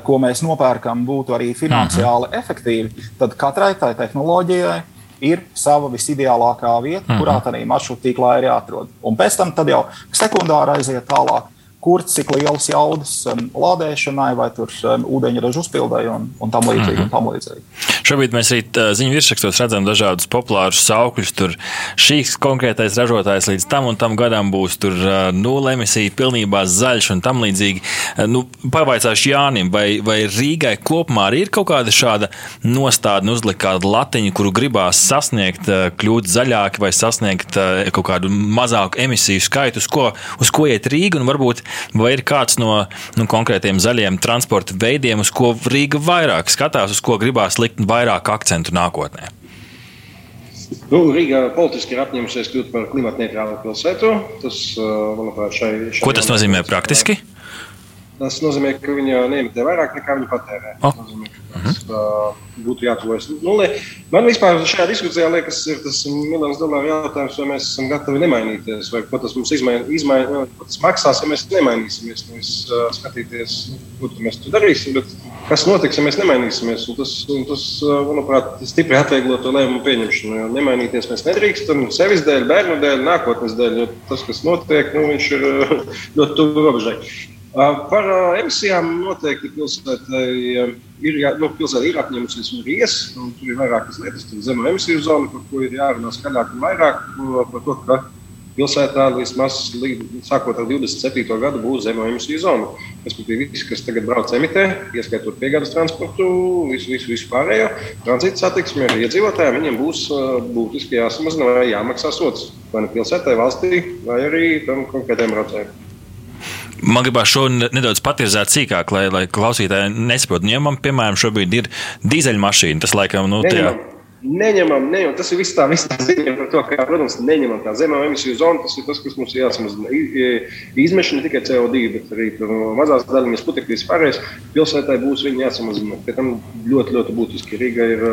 Speaker 4: ko mēs nopērkam, būtu arī finansiāli uh mhm. -huh. efektīvi, tad katrai tai tehnoloģijai ir sava visideālākā vieta, mm -hmm. kurā tādā maršruta tīklā ir jāatrod. Un pēc tam jau sekundāri aiziet tālāk kur cik lielas jaudas um, lādēšanai, vai tur um, ūdeņraža uzpildai un, un tam līdzīgi. Mm -hmm. tam līdzīgi.
Speaker 1: Šobrīd mēs arī uh, ziņu virsrakstos redzam dažādus populārus saukļus. Tur šīs konkrētais ražotājs līdz tam un tam gadam būs tur uh, nulle emisija, pilnībā zaļš un tam līdzīgi. Uh, nu, pavaicāšu Jānim, vai, vai Rīgai kopumā arī ir kaut kāda šāda nostādne uzlikt kādu latiņu, kuru gribās sasniegt, kļūt zaļāki vai sasniegt kaut kādu mazāku emisiju skaitu, uz ko, uz ko iet Rīga un varbūt vai ir kāds no nu, konkrētiem zaļiem transporta veidiem, uz ko Rīga vairāk skatās, uz ko gribās likt vairāk akcentu nākotnē?
Speaker 5: Nu, Rīga politiski ir apņēmusies kļūt par klimata neitrālu pilsētu. Tas, manuprāt, šai, šai
Speaker 1: Ko tas nozīmē praktiski?
Speaker 5: Tas nozīmē, ka viņa neemitē vairāk nekā viņa patērē. Oh. Tas nozīmē, ka tas uh, būtu jātuvojas nulē. Man vispār šajā diskusijā liekas, ir tas miljonus dolāru jautājums, vai mēs esam gatavi nemainīties, vai ko tas mums izmain, izmain, tas maksās, ja mēs nemainīsimies. Nevis uh, skatīties, ko mēs tur darīsim, bet kas notiks, ja mēs nemainīsimies. Un tas, un tas, manuprāt, stipri atvieglo to lēmumu pieņemšanu. Jo nemainīties mēs nedrīkstam sevis dēļ, bērnu dēļ, nākotnes dēļ. Tas, kas notiek, nu, viņš ir ļoti tuvu robežai. Par emisijām noteikti pilsētai ir, nu, pilsēta ir apņēmusies un ies. Un tur ir vairākas lietas, tur zemo emisiju zona, par ko ir jārunā skaļāk un vairāk. Par to, ka pilsētā vismaz sākot ar 27. gadu būs zemo emisiju zona. Respektīvi, visi, kas tagad brauc emitē, ieskaitot piegādes transportu, visu, visu, visu pārējo tranzīta satiksmi ar iedzīvotājiem, viņiem būs būtiski jāsamazina vai jāmaksā sots vai nu pilsētai, valstī, vai arī tam konkrētajam braucējiem.
Speaker 1: Man gribās šo nedaudz patirzēt sīkāk, lai, lai klausītāji nesaprotu. Nu, ja man, piemēram, šobrīd ir dīzeļmašīna, tas laikam, nu, tajā.
Speaker 5: Neņemam, neņemam, tas ir viss tā, viss tā ziņa par to, ka, protams, neņemam tā zemē emisiju zonu. Tas ir tas, kas mums jāsamazina. Izmeši ne tikai CO2, bet arī mazās daļiņas putekļus pārējais. Pilsētai būs viņi jāsamazina. Pie tam ļoti, ļoti būtiski. Rīga ir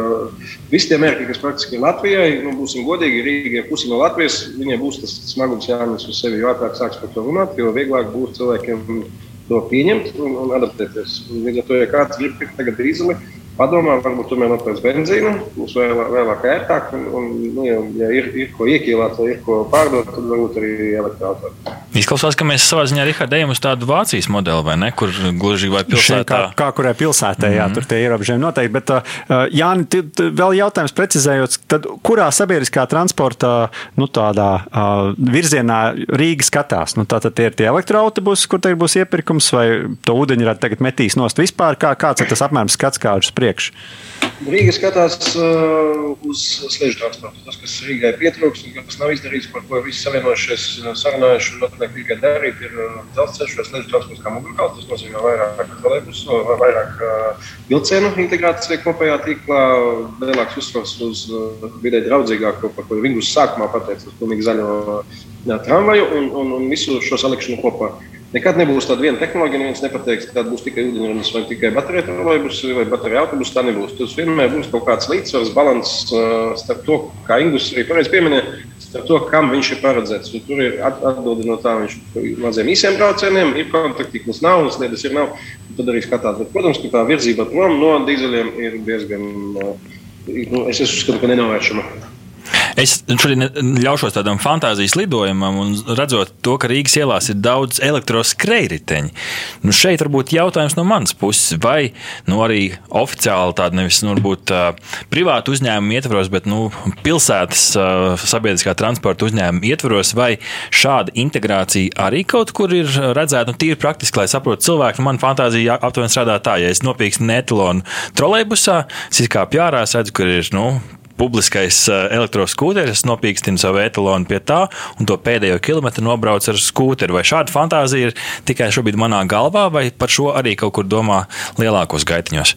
Speaker 5: visi tie mērķi, kas praktiski ir Latvijai. Nu, būsim godīgi, Rīga ir pusi no Latvijas. Viņai būs tas smagums jānes uz sevi, jo ātrāk sāks par to runāt, jo vieglāk būs cilvēkiem to pieņemt un, un adaptēties. Līdz ar to, ja kāds grib tagad dīzeli, padomā, varbūt tomēr nopērts benzīnu, būs vēl, vēlāk ērtāk. Un, un, nu, ja, ir, ir ko iekīlāt vai ir ko pārdot, tad varbūt arī elektroautorāta.
Speaker 1: Izklausās, ka mēs savā ziņā ejam uz tādu Vācijas modeli, vai ne? Kur gluži vai pilsētā?
Speaker 2: Kā, kā kurai pilsētā, jā, mm -hmm. tur tie ierobežojumi noteikti. Bet, uh, Jāni, t, t, vēl jautājums precizējot, tad kurā sabiedriskā transporta nu, tādā, uh, virzienā Rīga skatās? Nu, tātad tie ir tie elektroautobusi, kur tagad būs iepirkums, vai to ūdeņradu tagad metīs nost vispār? Kā, kāds ir tas apmēram skats kā uz priekšu?
Speaker 5: Rīga skatās uh, uz slēdzu transportu. Tas, kas Rīgai pietrūkst un kas nav izdarīts, par ko visi savienojušies, sarunājuši un notiek tikai darīt, ir uh, dzelzceļš vai slēdzu transports kā mugurkauls. Tas nozīmē vairāk trolēbusu, vairāk uh, vilcienu integrāciju kopējā tīklā, lielāks uzsvars uz uh, vidē draudzīgāko, par ko Vingus sākumā pateica, uz pilnīgi zaļo tramvaju un, un, un visu šo salikšanu kopā. Nekad nebūs tāda viena tehnoloģija, neviens nepateiks, ka būs tikai ūdeņradas vai tikai bateriju trolēļus vai bateriju autobusu. Tā nebūs. Tas vienmēr būs kaut kāds līdzsvars, balans uh, starp to, kā Ingūns arī pareizi pieminēja, starp to, kam viņš ir paredzēts. Un tur ir atbildi no tā, viņš ir maziem īsiem braucieniem, ir kontaktīklis nav, sliedas ir nav. Tad arī skatās. Bet, protams, ka tā virzība prom no dīzeļiem ir diezgan, uh, nu, es uzskatu, ka nenovēršama.
Speaker 1: Es šodien ļaušos tādam fantāzijas lidojumam un redzot to, ka Rīgas ielās ir daudz elektroskrējriteņu. Nu, šeit varbūt jautājums no manas puses, vai nu, arī oficiāli tāda nevis nu, varbūt, privāta uzņēmuma ietvaros, bet nu, pilsētas sabiedriskā transporta uzņēmuma ietvaros, vai šāda integrācija arī kaut kur ir redzēta nu, tīri praktiski, lai saprotu cilvēku. Nu, man fantāzija aptuveni strādā tā, ja es nopirkstu netlonu trolejbusā, es kā pjārā redzu, kur ir nu, publiskais eh, elektroskūteris, nopīkstinu savu etalonu pie tā, un to pēdējo kilometru nobrauc ar skūteri. Vai šāda fantāzija ir tikai šobrīd manā galvā, vai par šo arī kaut kur domā lielākos gaitiņos?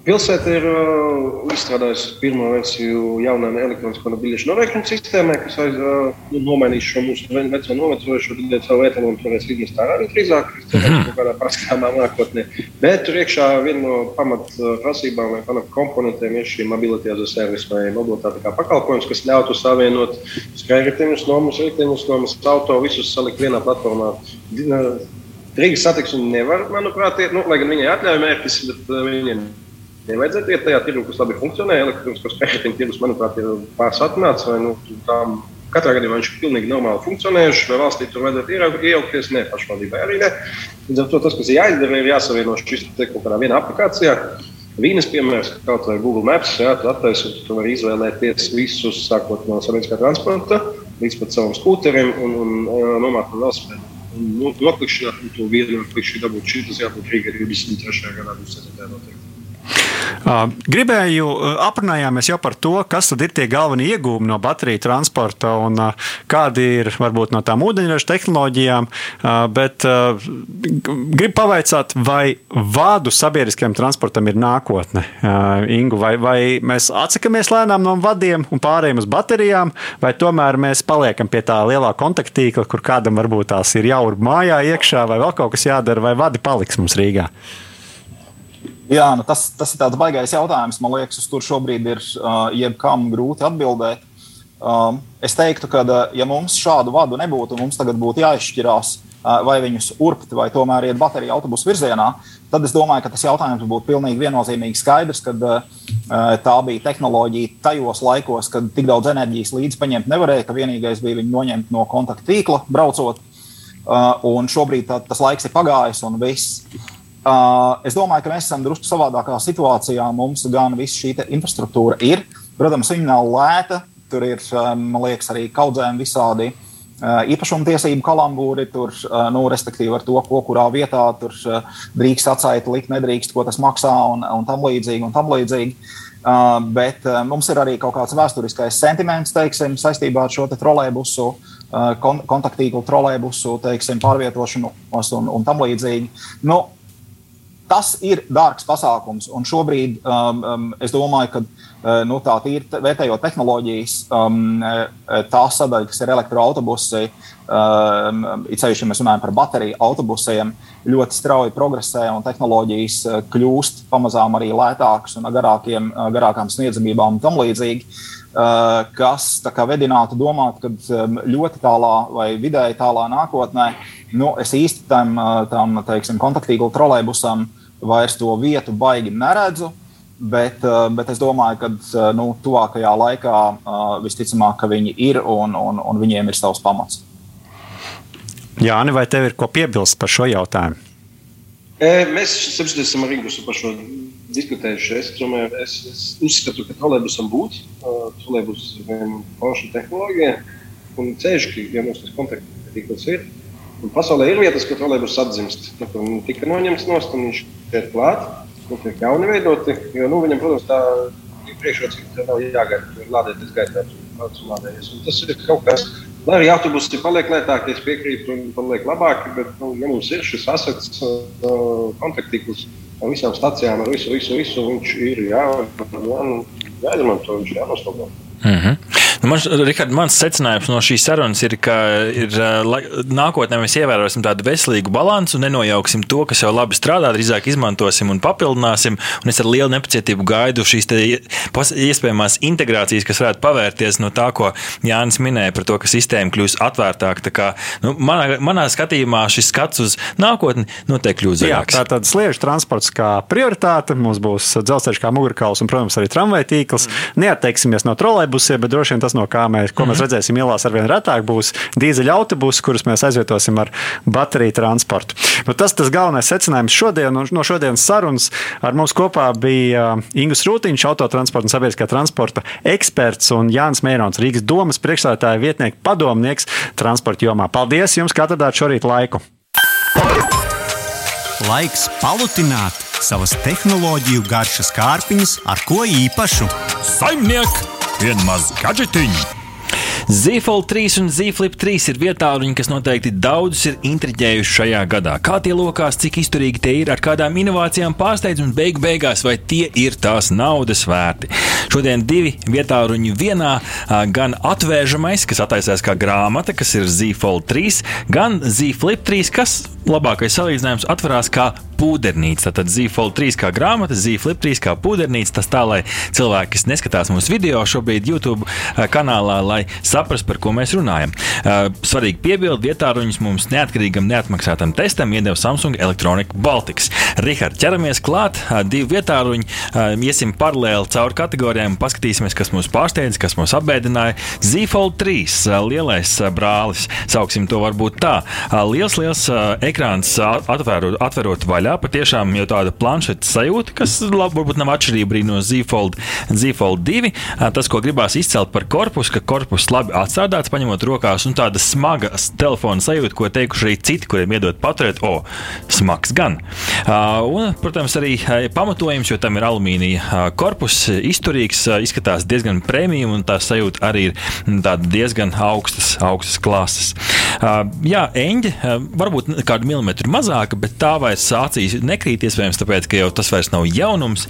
Speaker 5: Pilsēta ir uh, izstrādājusi pirmo versiju jaunām elektroniskā biļešu norēķinu sistēmai, kas aiz, uh, nu, nomainīs šo mūsu veco novecojušo savu etalonu, varēs izmest ārā arī drīzāk, mhm. kaut kādā paskatāmā nākotnē. Bet tur iekšā viena no pamatprasībām vai pamatkomponentiem ir šī mobilitāte service vai mobilitāte kā pakalpojums, kas ļautu savienot skrējriteņus, nomus, riteņus, nomus auto, visus salikt vienā platformā. Rīgas satiksmi nevar, manuprāt, ir, nu, lai gan viņai atļauj mērķis, bet uh, viņiem nevajadzētu iet tajā tirgu, kas labi funkcionē. Elektroniskos pētījumu tirgus, manuprāt, ir pārsatnāts. Nu, tām, katrā gadījumā viņš ir pilnīgi normāli funkcionējuši. Vai valstī tur vajadzētu iejaukties? Nē, pašvaldībai arī ne. Līdz ar to tas, kas ir jāizdara, ir jāsavieno šis te kaut kādā vienā aplikācijā. Vīnes piemērs, kaut vai Google Maps, jā, tu attaisot, tu vari izvēlēties visus, sākot no sabiedriskā transporta līdz pat savam skūterim un, un, un nomāt no velospēdu. Nu, noklikšķināt, un to vienu klikšķi dabūt šī, tas jābūt Rīga 23. gadā 27. noteikti.
Speaker 2: Gribēju, aprunājāmies jau par to, kas tad ir tie galvenie iegūmi no bateriju transporta un kādi ir varbūt no tām ūdeņraža tehnoloģijām, bet gribu pavaicāt, vai vādu sabiedriskajam transportam ir nākotne, Ingu, vai, vai mēs atsakamies lēnām no vadiem un pārējiem uz baterijām, vai tomēr mēs paliekam pie tā lielā kontaktīkla, kur kādam varbūt tās ir jāurb mājā iekšā, vai vēl kaut kas jādara, vai vadi paliks mums Rīgā?
Speaker 4: Jā, nu tas, tas ir tāds baisais jautājums, man liekas, uz kuru šobrīd ir uh, jebkam grūti atbildēt. Um, es teiktu, ka, ja mums šādu vadu nebūtu, mums tagad būtu jāizšķirās, uh, vai viņus urbt, vai tomēr iet bateriju autobusu virzienā, tad es domāju, ka tas jautājums būtu pilnīgi viennozīmīgi skaidrs, ka uh, tā bija tehnoloģija tajos laikos, kad tik daudz enerģijas līdzi paņemt nevarēja, ka vienīgais bija viņu noņemt no kontakta tīkla, braucot. Uh, un šobrīd tā, tas laiks ir pagājis, un viss es domāju, ka mēs esam drusku savādākā situācijā. Mums gan viss šī infrastruktūra ir. Protams, viņa nav lēta. Tur ir, man liekas, arī kaudzēm visādi uh, īpašumtiesību kalambūri. Tur, uh, nu, respektīvi, ar to, ko kurā vietā tur drīkst atsaita likt, nedrīkst, ko tas maksā un, un tam līdzīgi. Un tam līdzīgi. Uh, bet uh, mums ir arī kaut kāds vēsturiskais sentiments teiksim, saistībā ar šo trolēbusu, uh, kon kontaktīgu trolēbusu teiksim, pārvietošanos un, un tam līdzīgi. Nu, tas ir dārgs pasākums. Un šobrīd um, um, es domāju, ka uh, nu, tā ir vērtējot tehnoloģijas, um, tā sadaļa, kas ir elektroautobusi, um, it sevišķi, ja mēs runājam par bateriju autobusiem, ļoti strauji progresē un tehnoloģijas kļūst pamazām arī lētākas un garākiem, garākām sniedzamībām un tam līdzīgi. Uh, kas vedinātu domāt, ka um, ļoti tālā vai vidēji tālā nākotnē nu, es īsti tam, tam teiksim, kontaktīglu trolēbusam vairs to vietu baigi neredzu. Bet, bet es domāju, ka nu, tuvākajā laikā visticamāk, ka viņi ir un, un, un viņiem ir savs pamats.
Speaker 2: Jā, Ani, vai tev ir ko piebilst par šo jautājumu?
Speaker 5: Mēs saprotam, esam ar Ingūnu par šo diskutējuši. Es, domāju, es, es uzskatu, ka trolēbusam būtu trolēbus forša tehnoloģija un ceļš, ja mums tas kontakts tīkls ir. Un pasaulē ir vietas, kur trolēļus atzimst. Nu, tur tika noņemts no stūra, viņš ir klāt, nu, tiek jauni veidoti. Jo, nu, viņam, protams, tā ir priekšrocība, ka nav jāgaida, tur ir lādēties gaitā. Tas ir kaut kas, lai arī autobusi paliek lētāki, es piekrītu, un paliek labāki. Bet, nu, ja mums ir šis asets uh, kontaktīkls ar visām stacijām, ar visu, visu, visu viņš ir jā, jā, nu, jāizmanto, viņš ir jānoslogā.
Speaker 1: Mm -hmm. Man, Richard, mans secinājums no šīs sarunas ir, ka ir, lai, nākotnē mēs ievērosim tādu veselīgu balansu, nenojauksim to, kas jau labi strādā, drīzāk izmantosim un papildināsim. Un es ar lielu nepacietību gaidu šīs iespējamās integrācijas, kas varētu pavērties no tā, ko Jānis minēja par to, ka sistēma kļūs atvērtāka. Kā, nu, manā, manā skatījumā šis skats uz nākotni noteikti kļūs zaļāks.
Speaker 2: Tā tad sliežu transports kā prioritāte, mums būs dzelzceļš kā mugurkauls un, protams, arī tramvaju tīkls. Mm. Neatteiksimies no trolēm trolejbusiem, bet droši vien tas, no kā mēs, ko mēs mhm. redzēsim ielās, arvien retāk būs dīzeļa autobusi, kurus mēs aizvietosim ar bateriju transportu. Nu, tas tas galvenais secinājums šodien, no šodienas sarunas ar mums kopā bija uh, Ingus Rūtiņš, autotransporta un sabiedriskā transporta eksperts un Jānis Mērons, Rīgas domas priekšstādātāja vietnieks padomnieks transporta jomā. Paldies jums, ka atradāt šorīt laiku!
Speaker 3: Laiks palutināt savas tehnoloģiju garšas kārpiņas ar ko īpašu. Saimnieks! Vien maz gadžetiņu!
Speaker 1: Zīfold 3 un Zīflip 3 ir vietāluņi, kas noteikti daudzus ir intriģējuši šajā gadā. Kā tie lokās, cik izturīgi tie ir, ar kādām inovācijām pārsteidz un beigu beigās, vai tie ir tās naudas vērti. Šodien divi vietāluņi vienā, gan atvēršamais, kas attaisās kā grāmata, kas ir Zīfold 3, gan Zīflip 3, kas labākais salīdzinājums atverās kā pūdernīca. Tad Zīfold 3 kā grāmata, Zīflip 3 kā pūdernīca. Tas tā, lai cilvēki, kas neskatās mūsu video šobrīd YouTube eh, kanālā, lai saprastu, par ko mēs runājam. Eh, svarīgi piebildi, vietā ruņus mums neatkarīgam, neatmaksātam testam iedeva Samsung Electronic Baltics. Rihard, ķeramies klāt, eh, divi vietā ruņi, iesim paralēli cauri kategorijām un paskatīsimies, kas mūs pārsteidz, kas mūs apbēdināja. Zīfold 3, lielais brālis, sauksim to varbūt tā. Liels, liels ekrāns atverot, atverot vaļā jā, patiešām jau tāda planšetes sajūta, kas labi, varbūt nav atšķirība no Zīfold, Zīfold 2. Tas, ko gribās izcelt par korpusu, ka korpus labi atstrādāts, paņemot rokās, un tāda smaga telefona sajūta, ko teikuši arī citi, kuriem iedod paturēt, o, smags gan. Un, protams, arī pamatojums, jo tam ir alumīnija korpus, izturīgs, izskatās diezgan prēmijum, un tā sajūta arī ir diezgan augstas, augstas klases. Jā, eņģe varbūt kādu milimetru mazāka, bet tā vairs acīs nekrīt, iespējams, tāpēc, ka jau tas vairs nav jaunums.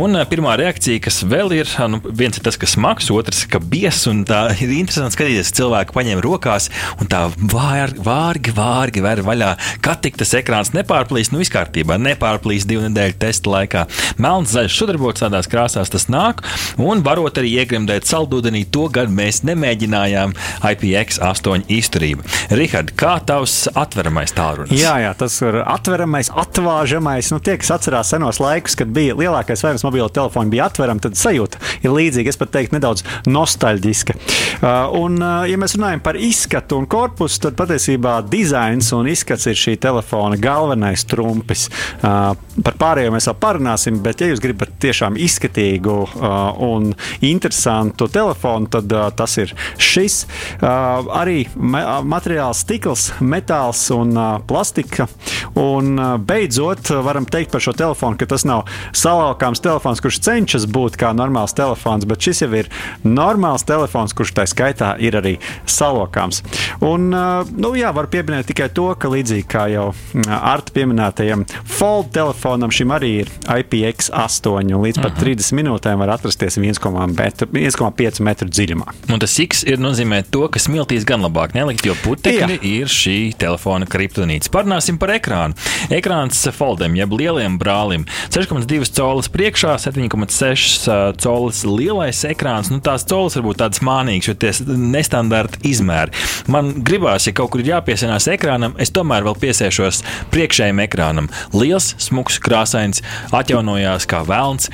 Speaker 1: Un pirmā reakcija, kas vēl ir, nu, viens ir tas, kas smags, otrs, ka bies, un tā *laughs* ir interesanti skatīties, cilvēku paņem rokās un tā vārgi, vārgi, vārgi ver vaļā. Kad tik tas ekrāns nepārplīst, nu, viss kārtībā, nepārplīst divu nedēļu testa laikā. Melns, zaļš, sudrabots tādās krāsās tas nāk, un varot arī iegremdēt saldūdenī, to gan mēs nemēģinājām IPX8 izturību. Rihard, kā tavs atveramais tālrunis?
Speaker 2: Jā, jā, tas ir atveramais, atvērts savāžamais. Nu, tie, kas atcerās senos laikus, kad bija lielākais vairums mobilo telefonu, bija atverama, tad sajūta ir līdzīga. Es pat teiktu, nedaudz nostalģiska. Uh, un, uh, ja mēs runājam par izskatu un korpusu, tad patiesībā dizains un izskats ir šī telefona galvenais trumpis. Par pārējo mēs vēl parunāsim, bet, ja jūs gribat tiešām izskatīgu un interesantu telefonu, tad tas ir šis. Arī materiāls, stikls, metāls un plastika. Un beidz beidzot varam teikt par šo telefonu, ka tas nav salaukāms telefons, kurš cenšas būt kā normāls telefons, bet šis jau ir normāls telefons, kurš tā skaitā ir arī salokāms. Un, nu, jā, var pieminēt tikai to, ka līdzīgi kā jau Arta pieminētajam Fold telefonam, šim arī ir IPX8 un līdz pat 30 mhm. minūtēm var atrasties 1,5 metru dziļumā.
Speaker 1: Un tas X ir nozīmē to, ka smiltīs gan labāk nelikt, jo putekļi ir šī telefona kriptonīts. Parunāsim par ekrānu. Ekrāns Foldam, jeb lieliem brālim, 6,2 colis priekšā, 7,6 colis lielais ekrāns. Nu, tās colis var būt tādas mānīgas, jo tie nestandarta izmēri. Man gribās, ja kaut kur ir jāpiesienās ekrānam, es tomēr vēl piesiešos priekšējiem ekrānam. Liels, smuks, krāsains, atjaunojās kā vēlns,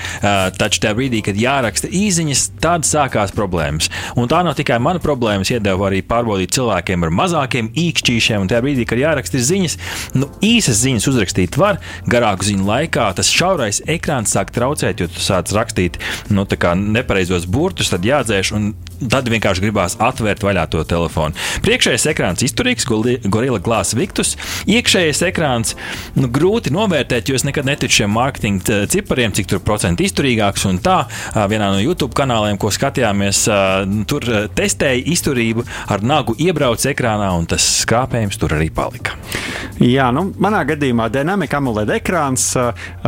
Speaker 1: taču tajā brīdī, kad jāraksta īsiņas, tad sākās problēmas. Un tā nav tikai mana problēma, es iedevu arī pārbaudīt cilvēkiem ar mazākiem īkšķīšiem, un tajā brīdī, kad jāraksta ziņas, nu, īsas ziņas uzrakstīt var, garāku ziņu laikā tas šaurais ekrāns sāk traucēt, jo tu sāc rakstīt nu, nepareizos burtus, tad jādzēš tad vienkārši gribās atvērt vaļā to telefonu. Priekšējais ekrāns izturīgs, Gorilla Glass Victus. Iekšējais ekrāns nu, grūti novērtēt, jo es nekad neticu šiem mārketinga cipariem, cik tur procentu izturīgāks. Un tā vienā no YouTube kanāliem, ko skatījāmies, tur testēja izturību ar nagu iebrauc ekrānā, un tas skrāpējums tur arī palika.
Speaker 2: Jā, nu, manā gadījumā Dynamic AMOLED ekrāns,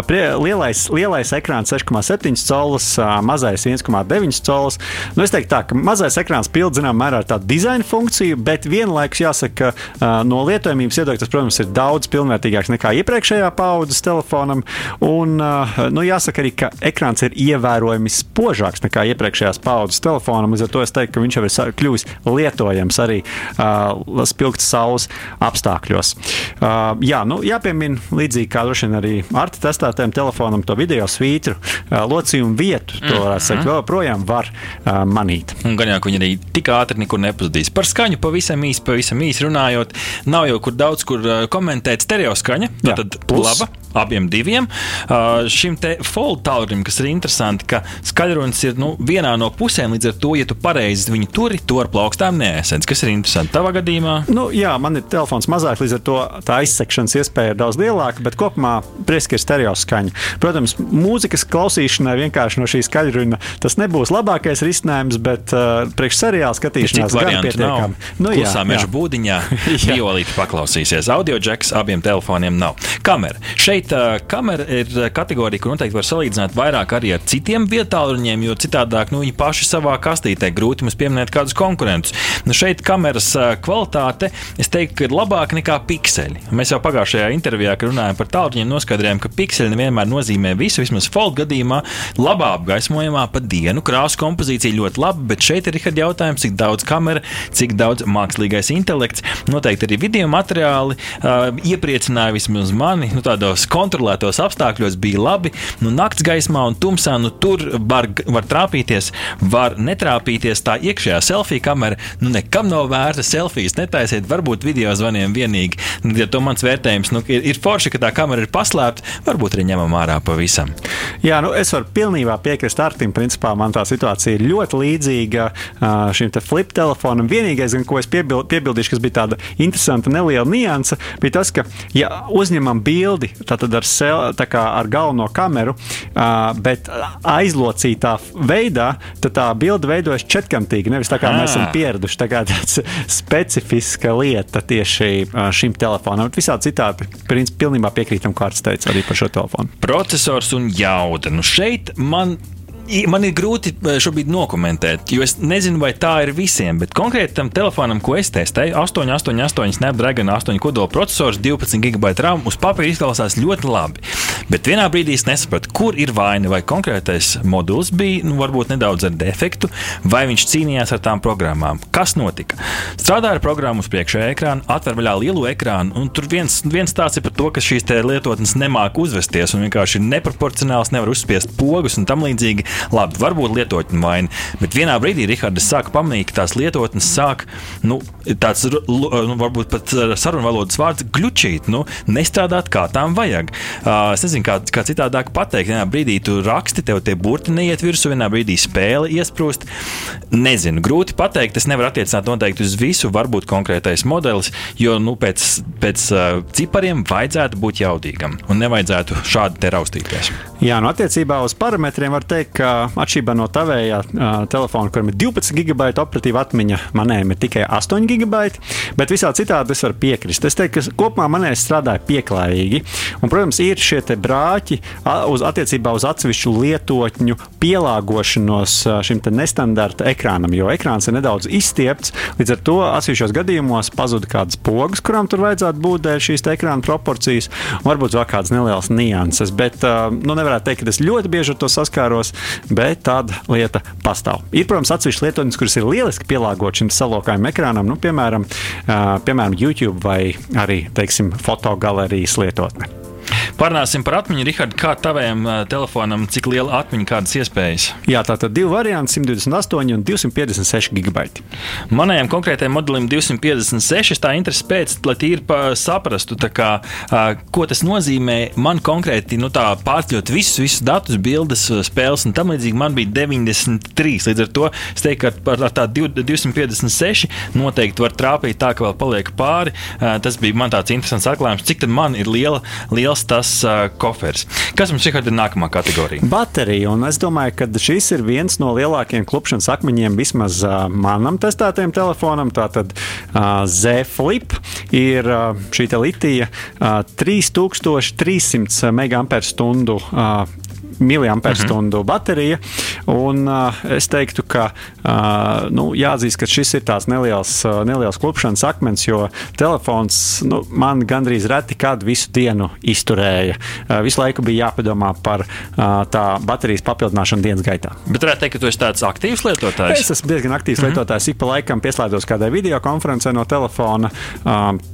Speaker 2: lielais, lielais ekrāns 6,7 colis, mazais 1,9 colis. Nu, es teiktu tā, ka mazais ekrāns pilda zināmā mērā tādu dizaina funkciju, bet vienlaikus jāsaka, ka no lietojamības viedokļa tas, protams, ir daudz pilnvērtīgāks nekā iepriekšējā paudzes telefonam. Un, nu, jāsaka arī, ka ekrāns ir ievērojami spožāks nekā iepriekšējās paudzes telefonam. Līdz ar to es teiktu, ka viņš jau ir kļuvis lietojams arī uh, spilgts saules apstākļos. Uh, jā, nu, jāpiemina līdzīgi kā droši vien arī ar testētiem telefonam, to video svītru, uh, locījumu vietu. To varētu teikt, vēl joprojām var uh, manīt.
Speaker 1: Un gan jau viņi arī tik ātri nekur nepazudīs. Par skaņu pavisam īsi, pavisam īsi runājot, nav jau kur daudz kur komentēt stereo skaņa. Jā, tad laba abiem diviem. Uh, šim te fold tālrunim, kas ir interesanti, ka skaļrunis ir nu, vienā no pusēm, līdz ar to, ja tu pareizi viņu turi, to ar plaukstām neesēdz. Kas ir interesanti tavā gadījumā?
Speaker 2: Nu, jā, man ir telefons mazāk, līdz ar to tā aizsekšanas iespēja ir daudz lielāka, bet kopumā prieski ir stereo skaņa. Protams, mūzikas klausīšanai vienkārši no šī skaļruna tas nebūs labākais risinājums, bet uh, priekš seriāla skatīšanās gan pietiekami.
Speaker 1: Nu, jā, Klusā meža būdiņā *laughs* violīti paklausīsies. Audio džeks abiem telefoniem nav. Kamera. Šeit uh, kamera ir kategorija, kur noteikti var salīdzināt vairāk arī ar citiem vietāluņiem, jo citādāk nu, viņi paši savā kastītē grūti mums pieminēt kādus konkurentus. Nu, šeit kameras uh, kvalitāte, es teiktu, ir labāka nekā pikseļi. Mēs jau pagājušajā intervijā, kad runājām par tālruņiem, noskaidrojām, ka pikseļi nevienmēr nozīmē visu. Vismaz Fold gadījumā labā apgaismojumā pa dienu krāsu kompozīcija ļoti laba, bet šeit ir Richard, jautājums, cik daudz kamera, cik daudz mākslīgais intelekts. Noteikti arī video materiāli uh, iepriecināja vismaz mani. Nu, tādos kontrolētos apstākļos bija labi. Nu, nakts gaismā un tumsā nu, tur var, var trāpīties, var netrāpīties. Tā iekšējā selfija kamera nu, nekam nav vērta. Selfijas netaisiet, varbūt video zvaniem vienīgi. Ja to mans vērtējums nu, ir, ir forši, ka tā kamera ir paslēpta, varbūt arī ņemam ārā pavisam.
Speaker 2: Jā, nu, es varu pilnībā piekrist Artim. Principā man tā situācija ir ļoti līdzīga šim te flip telefonam. Vienīgais, ko es piebild, piebildīšu, kas bija tāda interesanta neliela nianse, bija tas, ka, ja uzņemam bildi ar, sel, ar galveno kameru, bet aizlocītā veidā, tā bilde veidojas četrkantīgi. Nevis tā kā mēs esam pieraduši. Tā kā tāds specifiska lieta tieši šim telefonam. Visādi citādi, principā, pilnībā piekrītam, kā Kārts teica arī par šo telefonu.
Speaker 1: Processors un jauda. Nu šeit man Man ir grūti eh, šobrīd nokomentēt, jo es nezinu, vai tā ir visiem, bet konkrēti tam telefonam, ko es testēju, 888 Snapdragon 8 kodola processors, 12 GB RAM, uz papīra izklausās ļoti labi. Bet vienā brīdī es nesapratu, kur ir vaina. Vai konkrētais modulis bija nu, varbūt nedaudz ar defektu, vai viņš cīnījās ar tām programmām. Kas notika? Strādāja ar programmu uz priekšējā ekrāna, atver vaļā lielu ekrānu, un tur viens, viens tāds ir par to, ka šīs lietotnes nemāk uzvesties un vienkārši ir neproporcionāls, nevar uzspiest pogus un tam līdzīgi. Labi, varbūt lietotņu vaina, bet vienā brīdī Rihards sāka pamanīt, ka tās lietotnes sāk, nu, tāds, nu, varbūt pat sarunu valodas vārds glučīt, nu, nestrādāt kā tām vajag. Uh, es nezinu, kā, kā citādāk pateikt. Vienā brīdī tu raksti, tev tie burti neiet virsū, vienā brīdī spēle iesprūst. Nezinu, grūti pateikt. Es nevaru attiecināt noteikti uz visu, varbūt konkrētais modelis, jo nu, pēc, pēc uh, cipariem vajadzētu būt jaudīgam un nevajadzētu šādi te raustīties.
Speaker 2: Jā, nu attiecībā uz parametriem var teikt, ka atšķirībā no tavējā uh, telefona, kuram ir 12 gigabaita operatīva atmiņa, manējiem ir tikai 8 gigabaiti, bet visā citādi es varu piekrist. Es teiktu, ka kopumā manējais strādāja pieklājīgi. Un, protams, ir šie brāķi uz attiecībā uz atsevišķu lietotņu pielāgošanos šim nestandarta ekrānam, jo ekrāns ir nedaudz izstiepts. Līdz ar to atsevišķos gadījumos pazuda kādas pogas, kurām tur vajadzētu būt dēļ šīs ekrāna proporcijas, varbūt vēl kādas nelielas nianses. Bet nu, nevarētu teikt, ka es ļoti bieži ar to saskāros, bet tāda lieta pastāv. Ir, protams, atsevišķas lietotnes, kuras ir lieliski pielāgotas šim salokājuma ekrānam, nu, piemēram, piemēram, YouTube vai arī teiksim, fotogalerijas lietotne.
Speaker 1: Parunāsim par atmiņu. Rihard, kā tavējam telefonam, cik liela atmiņa, kādas iespējas?
Speaker 2: Jā, tā tad divi varianti - 128 un 256 gigabaiti.
Speaker 1: Manējam konkrētajam modelim 256. Tā interesi pēc, lai tīri saprastu, kā, ko tas nozīmē. Man konkrēti nu, pārceļot visus, visus datus, bildes, spēles un tam līdzīgi, man bija 93. Līdz ar to es teiktu, ka ar tādu 256 noteikti var trāpīt tā, ka vēl paliek pāri. Tas bija man tāds interesants atklājums, cik man ir liela, liels tas uh, kofers. Kas mums šeit ir nākamā kategorija?
Speaker 2: Baterija. Un es domāju, ka šis ir viens no lielākajiem klupšanas akmeņiem vismaz uh, manam testētajam telefonam. Tātad uh, Z Flip ir uh, šī litija uh, 3300 mAh mAh -huh. baterija. Un, uh, es teiktu, ka uh, nu, jāatzīst, ka šis ir tāds neliels, uh, neliels klupšanas akmens, jo telefons nu, man gandrīz reti kādu visu dienu izturēja. Visu laiku bija jāpadomā par tā baterijas papildināšanu dienas gaitā.
Speaker 1: Bet varētu teikt, ka tu esi tāds aktīvs lietotājs.
Speaker 2: Es esmu diezgan aktīvs mhm. -huh. lietotājs. Ik pa laikam pieslēdzos kādai video konferencē no telefona,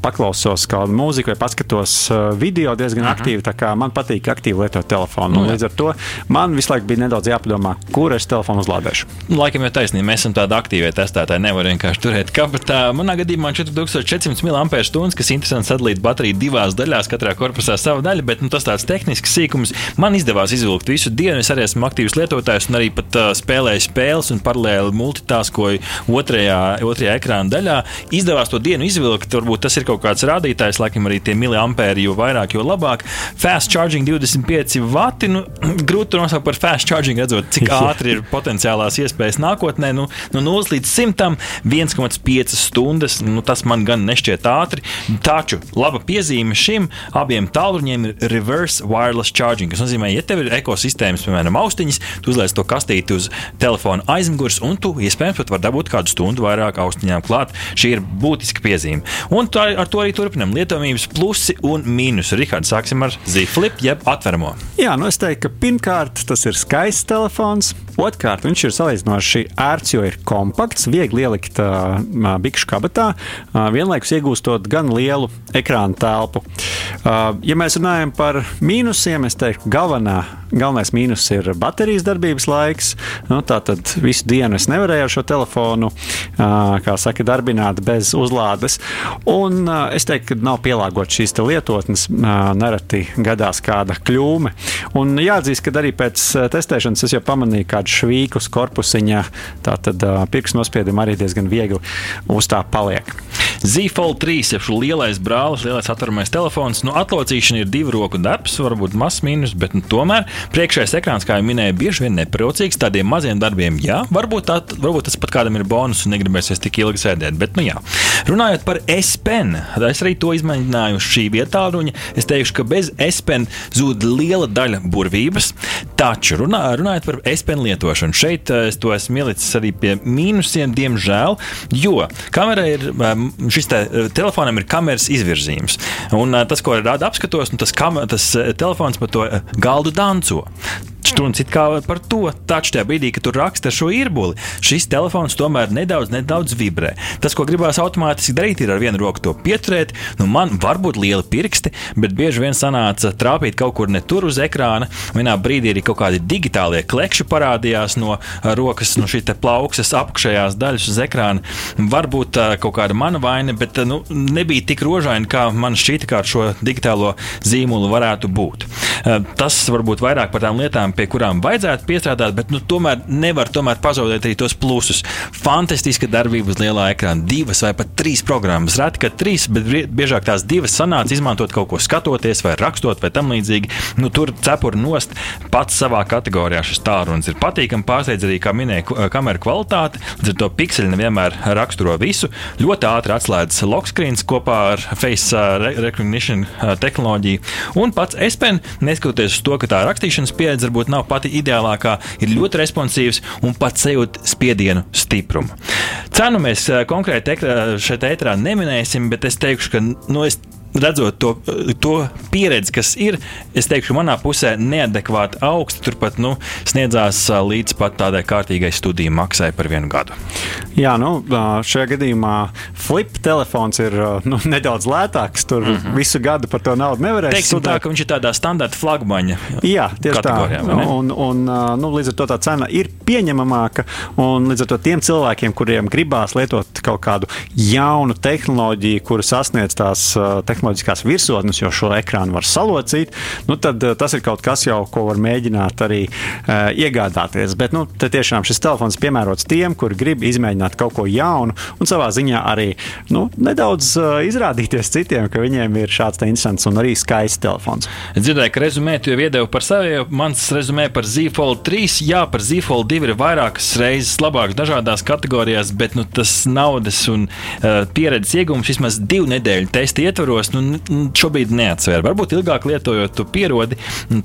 Speaker 2: paklausos kādu mūziku vai paskatos video diezgan mhm. -huh. aktīvi. Man patīk aktīvi lietot telefonu. Nu, līdz ar to man visu laiku bija nedaudz jāpadomā, kur es telefonu uzlādēšu.
Speaker 1: Laikam jau taisnība, mēs esam tādi aktīvi testētāji, nevar vienkārši turēt kabatā. Manā gadījumā 4400 mAh, kas interesanti sadalīt bateriju divās daļās, katrā korpusā sava daļa, bet nu, tas tāds tehnisks sīkums. Man izdevās izvilkt visu dienu, es arī esmu aktīvs lietotājs un arī pat uh, spēlēju spēles un paralēli multitaskoju otrajā, otrajā ekrāna daļā. Izdevās to dienu izvilkt, varbūt tas ir kaut kāds rādītājs, laikam arī tie miliampēri, jo vairāk, jo labāk. Fast charging 25 vati. Nu, grūti to nosaukt par fast charging, redzot, cik ātri ir potenciālās iespējas nākotnē. Nu, no 0 līdz 100, 1,5 stundas. Nu, tas man gan nešķiet ātri. Taču laba piezīme šim abiem tālruņiem ir reverse wireless charging. Tas nozīmē, ja tev ir ekosistēmas, piemēram, austiņas, tu uzliec to kastīti uz telefona aizmugures, un tu iespējams pat vari dabūt kādu stundu vairāk austiņām klāt. Šī ir būtiska piezīme. Un tā, ar to arī turpinām lietojamības plusi un mīnusi. Rihards, sāksim ar Z-Flip, jeb atveramo.
Speaker 2: Jā, nu es teiktu, ka pirmkārt tas ir skaists telefons. Otrkārt, viņš ir salīdzinoši ērts, jo ir kompakts, viegli ielikt uh, bikšu kabatā, uh, vienlaikus iegūstot gan lielu ekrāna telpu. Uh, ja mēs runājam par mīnusiem, es teiktu, galvenā, galvenais mīnus ir baterijas darbības laiks. Nu, tā tad visu dienu es nevarēju ar šo telefonu, uh, kā saka, darbināt bez uzlādes. Un uh, es teiktu, ka nav pielāgotas šīs lietotnes, uh, nereti gadās kāda kļūme. Un jāatzīst, ka arī pēc testēšanas es jau pamanīju kādu švīkus korpusiņā, tad uh, pirkstu nospiedumi arī diezgan viegli uz tā paliek.
Speaker 1: Z-Fold 3 ir lielais brālis, lielais atveramais telefons. Nu, atlocīšana ir divu roku darbs, varbūt mazs mīnus, bet nu, tomēr priekšējais ekrāns, kā jau minēju, bieži vien nepriecīgs tādiem maziem darbiem. Jā, varbūt, tā, varbūt tas pat kādam ir bonus un negribēsies tik ilgi sēdēt. Bet, nu, jā. Runājot par S-Pen, es arī to izmēģināju šī vietā. Ruņa. Es teikšu, ka bez S-Pen zūd liela daļa burvības. Taču runā, runājot par S-Pen lietošanu, šeit eh, es to esmu ielicis arī pie mīnusiem, diemžēl, jo kamera ir šis te, eh, telefonam ir kameras izvirzījums. Un eh, tas, ko rada apskatos, nu, tas, kam, tas eh, telefons par to galdu danco. Štuns it kā par to, taču tajā brīdī, kad tu raksti ar šo īrbuli, šis telefons tomēr nedaudz, nedaudz vibrē. Tas, ko gribās automātiski darīt, ir ar vienu roku to pieturēt. Nu, man var būt lieli pirksti, bet bieži vien sanāca trāpīt kaut kur ne tur uz ekrāna. Vienā brīdī arī kaut kādi digitālie klekši parādījās no rokas, no šīs plaukstas apakšējās daļas uz ekrāna. Varbūt kaut kāda mana vaina, bet nu, nebija tik rožaini, kā man šķita, kā ar šo digitālo zīmolu varētu būt. Tas varbūt vairāk par tām lietām, pie kurām vajadzētu piestrādāt, bet nu, tomēr nevar tomēr pazaudēt arī tos plusus. Fantastiska darbība uz lielā ekrāna, divas vai pat trīs programmas. Reti, ka trīs, bet biežāk tās divas sanāca izmantot kaut ko skatoties vai rakstot vai tam līdzīgi. Nu, tur cepuri nost pats savā kategorijā šis tālrunis ir patīkami. Pārsteidz arī, kā minēja, kameras kvalitāte. Līdz ar to pikseli nevienmēr raksturo visu. Ļoti ātri atslēdzas lock screens kopā ar face recognition tehnoloģiju. Un pats S Pen, neskatoties uz to, ka tā rakstīšanas pieredze varbūt varbūt nav pati ideālākā, ir ļoti responsīvs un pat sajūt spiedienu stiprumu. Cenu mēs eh, konkrēti šeit ētrā neminēsim, bet es teikšu, ka nu, es redzot to, to pieredzi, kas ir, es teikšu, manā pusē neadekvāti augsta. Turpat nu, sniedzās līdz pat tādai kārtīgai studiju maksai par vienu gadu.
Speaker 2: Jā, nu, šajā gadījumā flip telefons ir nu, *laughs* nedaudz lētāks. Tur mm -hmm. visu gadu par to naudu nevarēs
Speaker 1: Teiksim studēt. tā, ka viņš ir tādā standarta flagmaņa.
Speaker 2: Jā, tieši tā. Un, un, nu, līdz ar to tā cena ir pieņemamāka. Un līdz ar to tiem cilvēkiem, kuriem gribās lietot kaut kādu jaunu tehnoloģiju, kuru sasniedz tās tehnoloģijas, tehnoloģiskās virsotnes, jo šo ekrānu var salocīt, nu, tad eh, tas ir kaut kas jau, ko var mēģināt arī uh, iegādāties. Bet nu, tiešām šis telefons piemērots tiem, kuri grib izmēģināt kaut ko jaunu un savā ziņā arī nu, nedaudz uh, izrādīties citiem, ka viņiem ir šāds interesants un arī skaists telefons.
Speaker 1: Es dzirdēju, ka rezumē tu jau iedevi par sevi. Mans rezumē par Zīfold 3, jā, par Zīfold 2 ir vairākas reizes labāks dažādās kategorijās, bet nu, tas naudas un uh, pieredzes iegūms vismaz divu nedēļu testa ietvaros es nu, šobrīd neatsveru. Varbūt ilgāk lietojot, tu pierodi,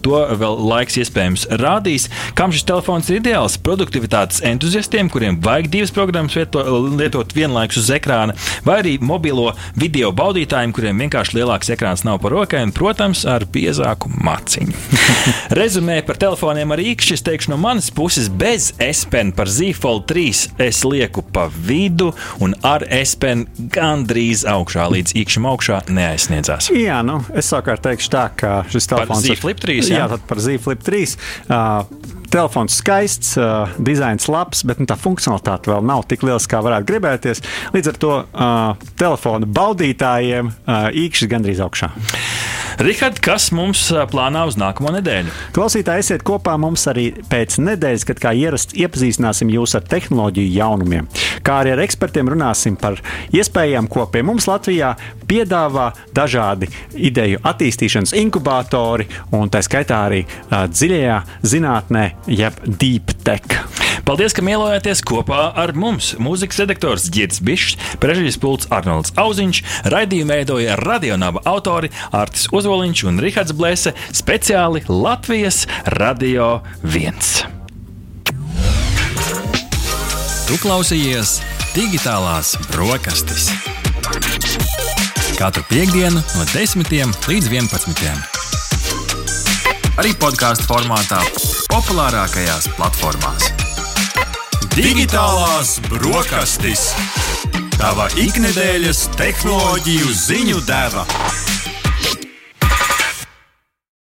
Speaker 1: to vēl laiks iespējams rādīs. Kam šis telefons ir ideāls? Produktivitātes entuziastiem, kuriem vajag divas programmas vieto, lietot vienlaikus uz ekrāna, vai arī mobilo video baudītājiem, kuriem vienkārši lielāks ekrāns nav par rokai, un, protams, ar biezāku maciņu. *laughs* Rezumē par telefoniem ar īkšķi, es teikšu no manas puses, bez S-Pen par Zīfold 3 es lieku pa vidu, un ar S-Pen gandrīz augšā līdz īkšķim augšā neaiz neaizsniedzās.
Speaker 2: Jā, nu, es savukārt teikšu tā, ka šis telefons
Speaker 1: ir Flip 3. Jā,
Speaker 2: jā par Z Flip 3. Uh, telefons skaists, uh, dizains labs, bet nu, tā funkcionalitāte vēl nav tik liela, kā varētu gribēties. Līdz ar to uh, telefonu baudītājiem uh, īkšķis gandrīz augšā.
Speaker 1: Rihard, kas mums plānā uz nākamo nedēļu?
Speaker 2: Klausītāji, esiet kopā mums arī pēc nedēļas, kad kā ierasts iepazīstināsim jūs ar tehnoloģiju jaunumiem. Kā arī ar ekspertiem runāsim par iespējām, ko pie mums Latvijā piedāvā dažādi ideju attīstīšanas inkubatori un tā skaitā arī uh, dziļajā zinātnē, jeb deep tech.
Speaker 1: Paldies, ka mielojāties kopā ar mums. Mūzikas redaktors Girts Bišs, prežģīs pults Arnolds Auziņš, raidījumu veidoja radionāba autori Artis Ozoliņš un Rihards Blēse speciāli Latvijas Radio 1.
Speaker 3: Tu klausījies digitālās brokastis. Katru piekdienu no 10 līdz 11. Arī podkāstu formātā populārākajās platformās. Digitālās brokastis. Tava ikdienas tehnoloģiju ziņu deva.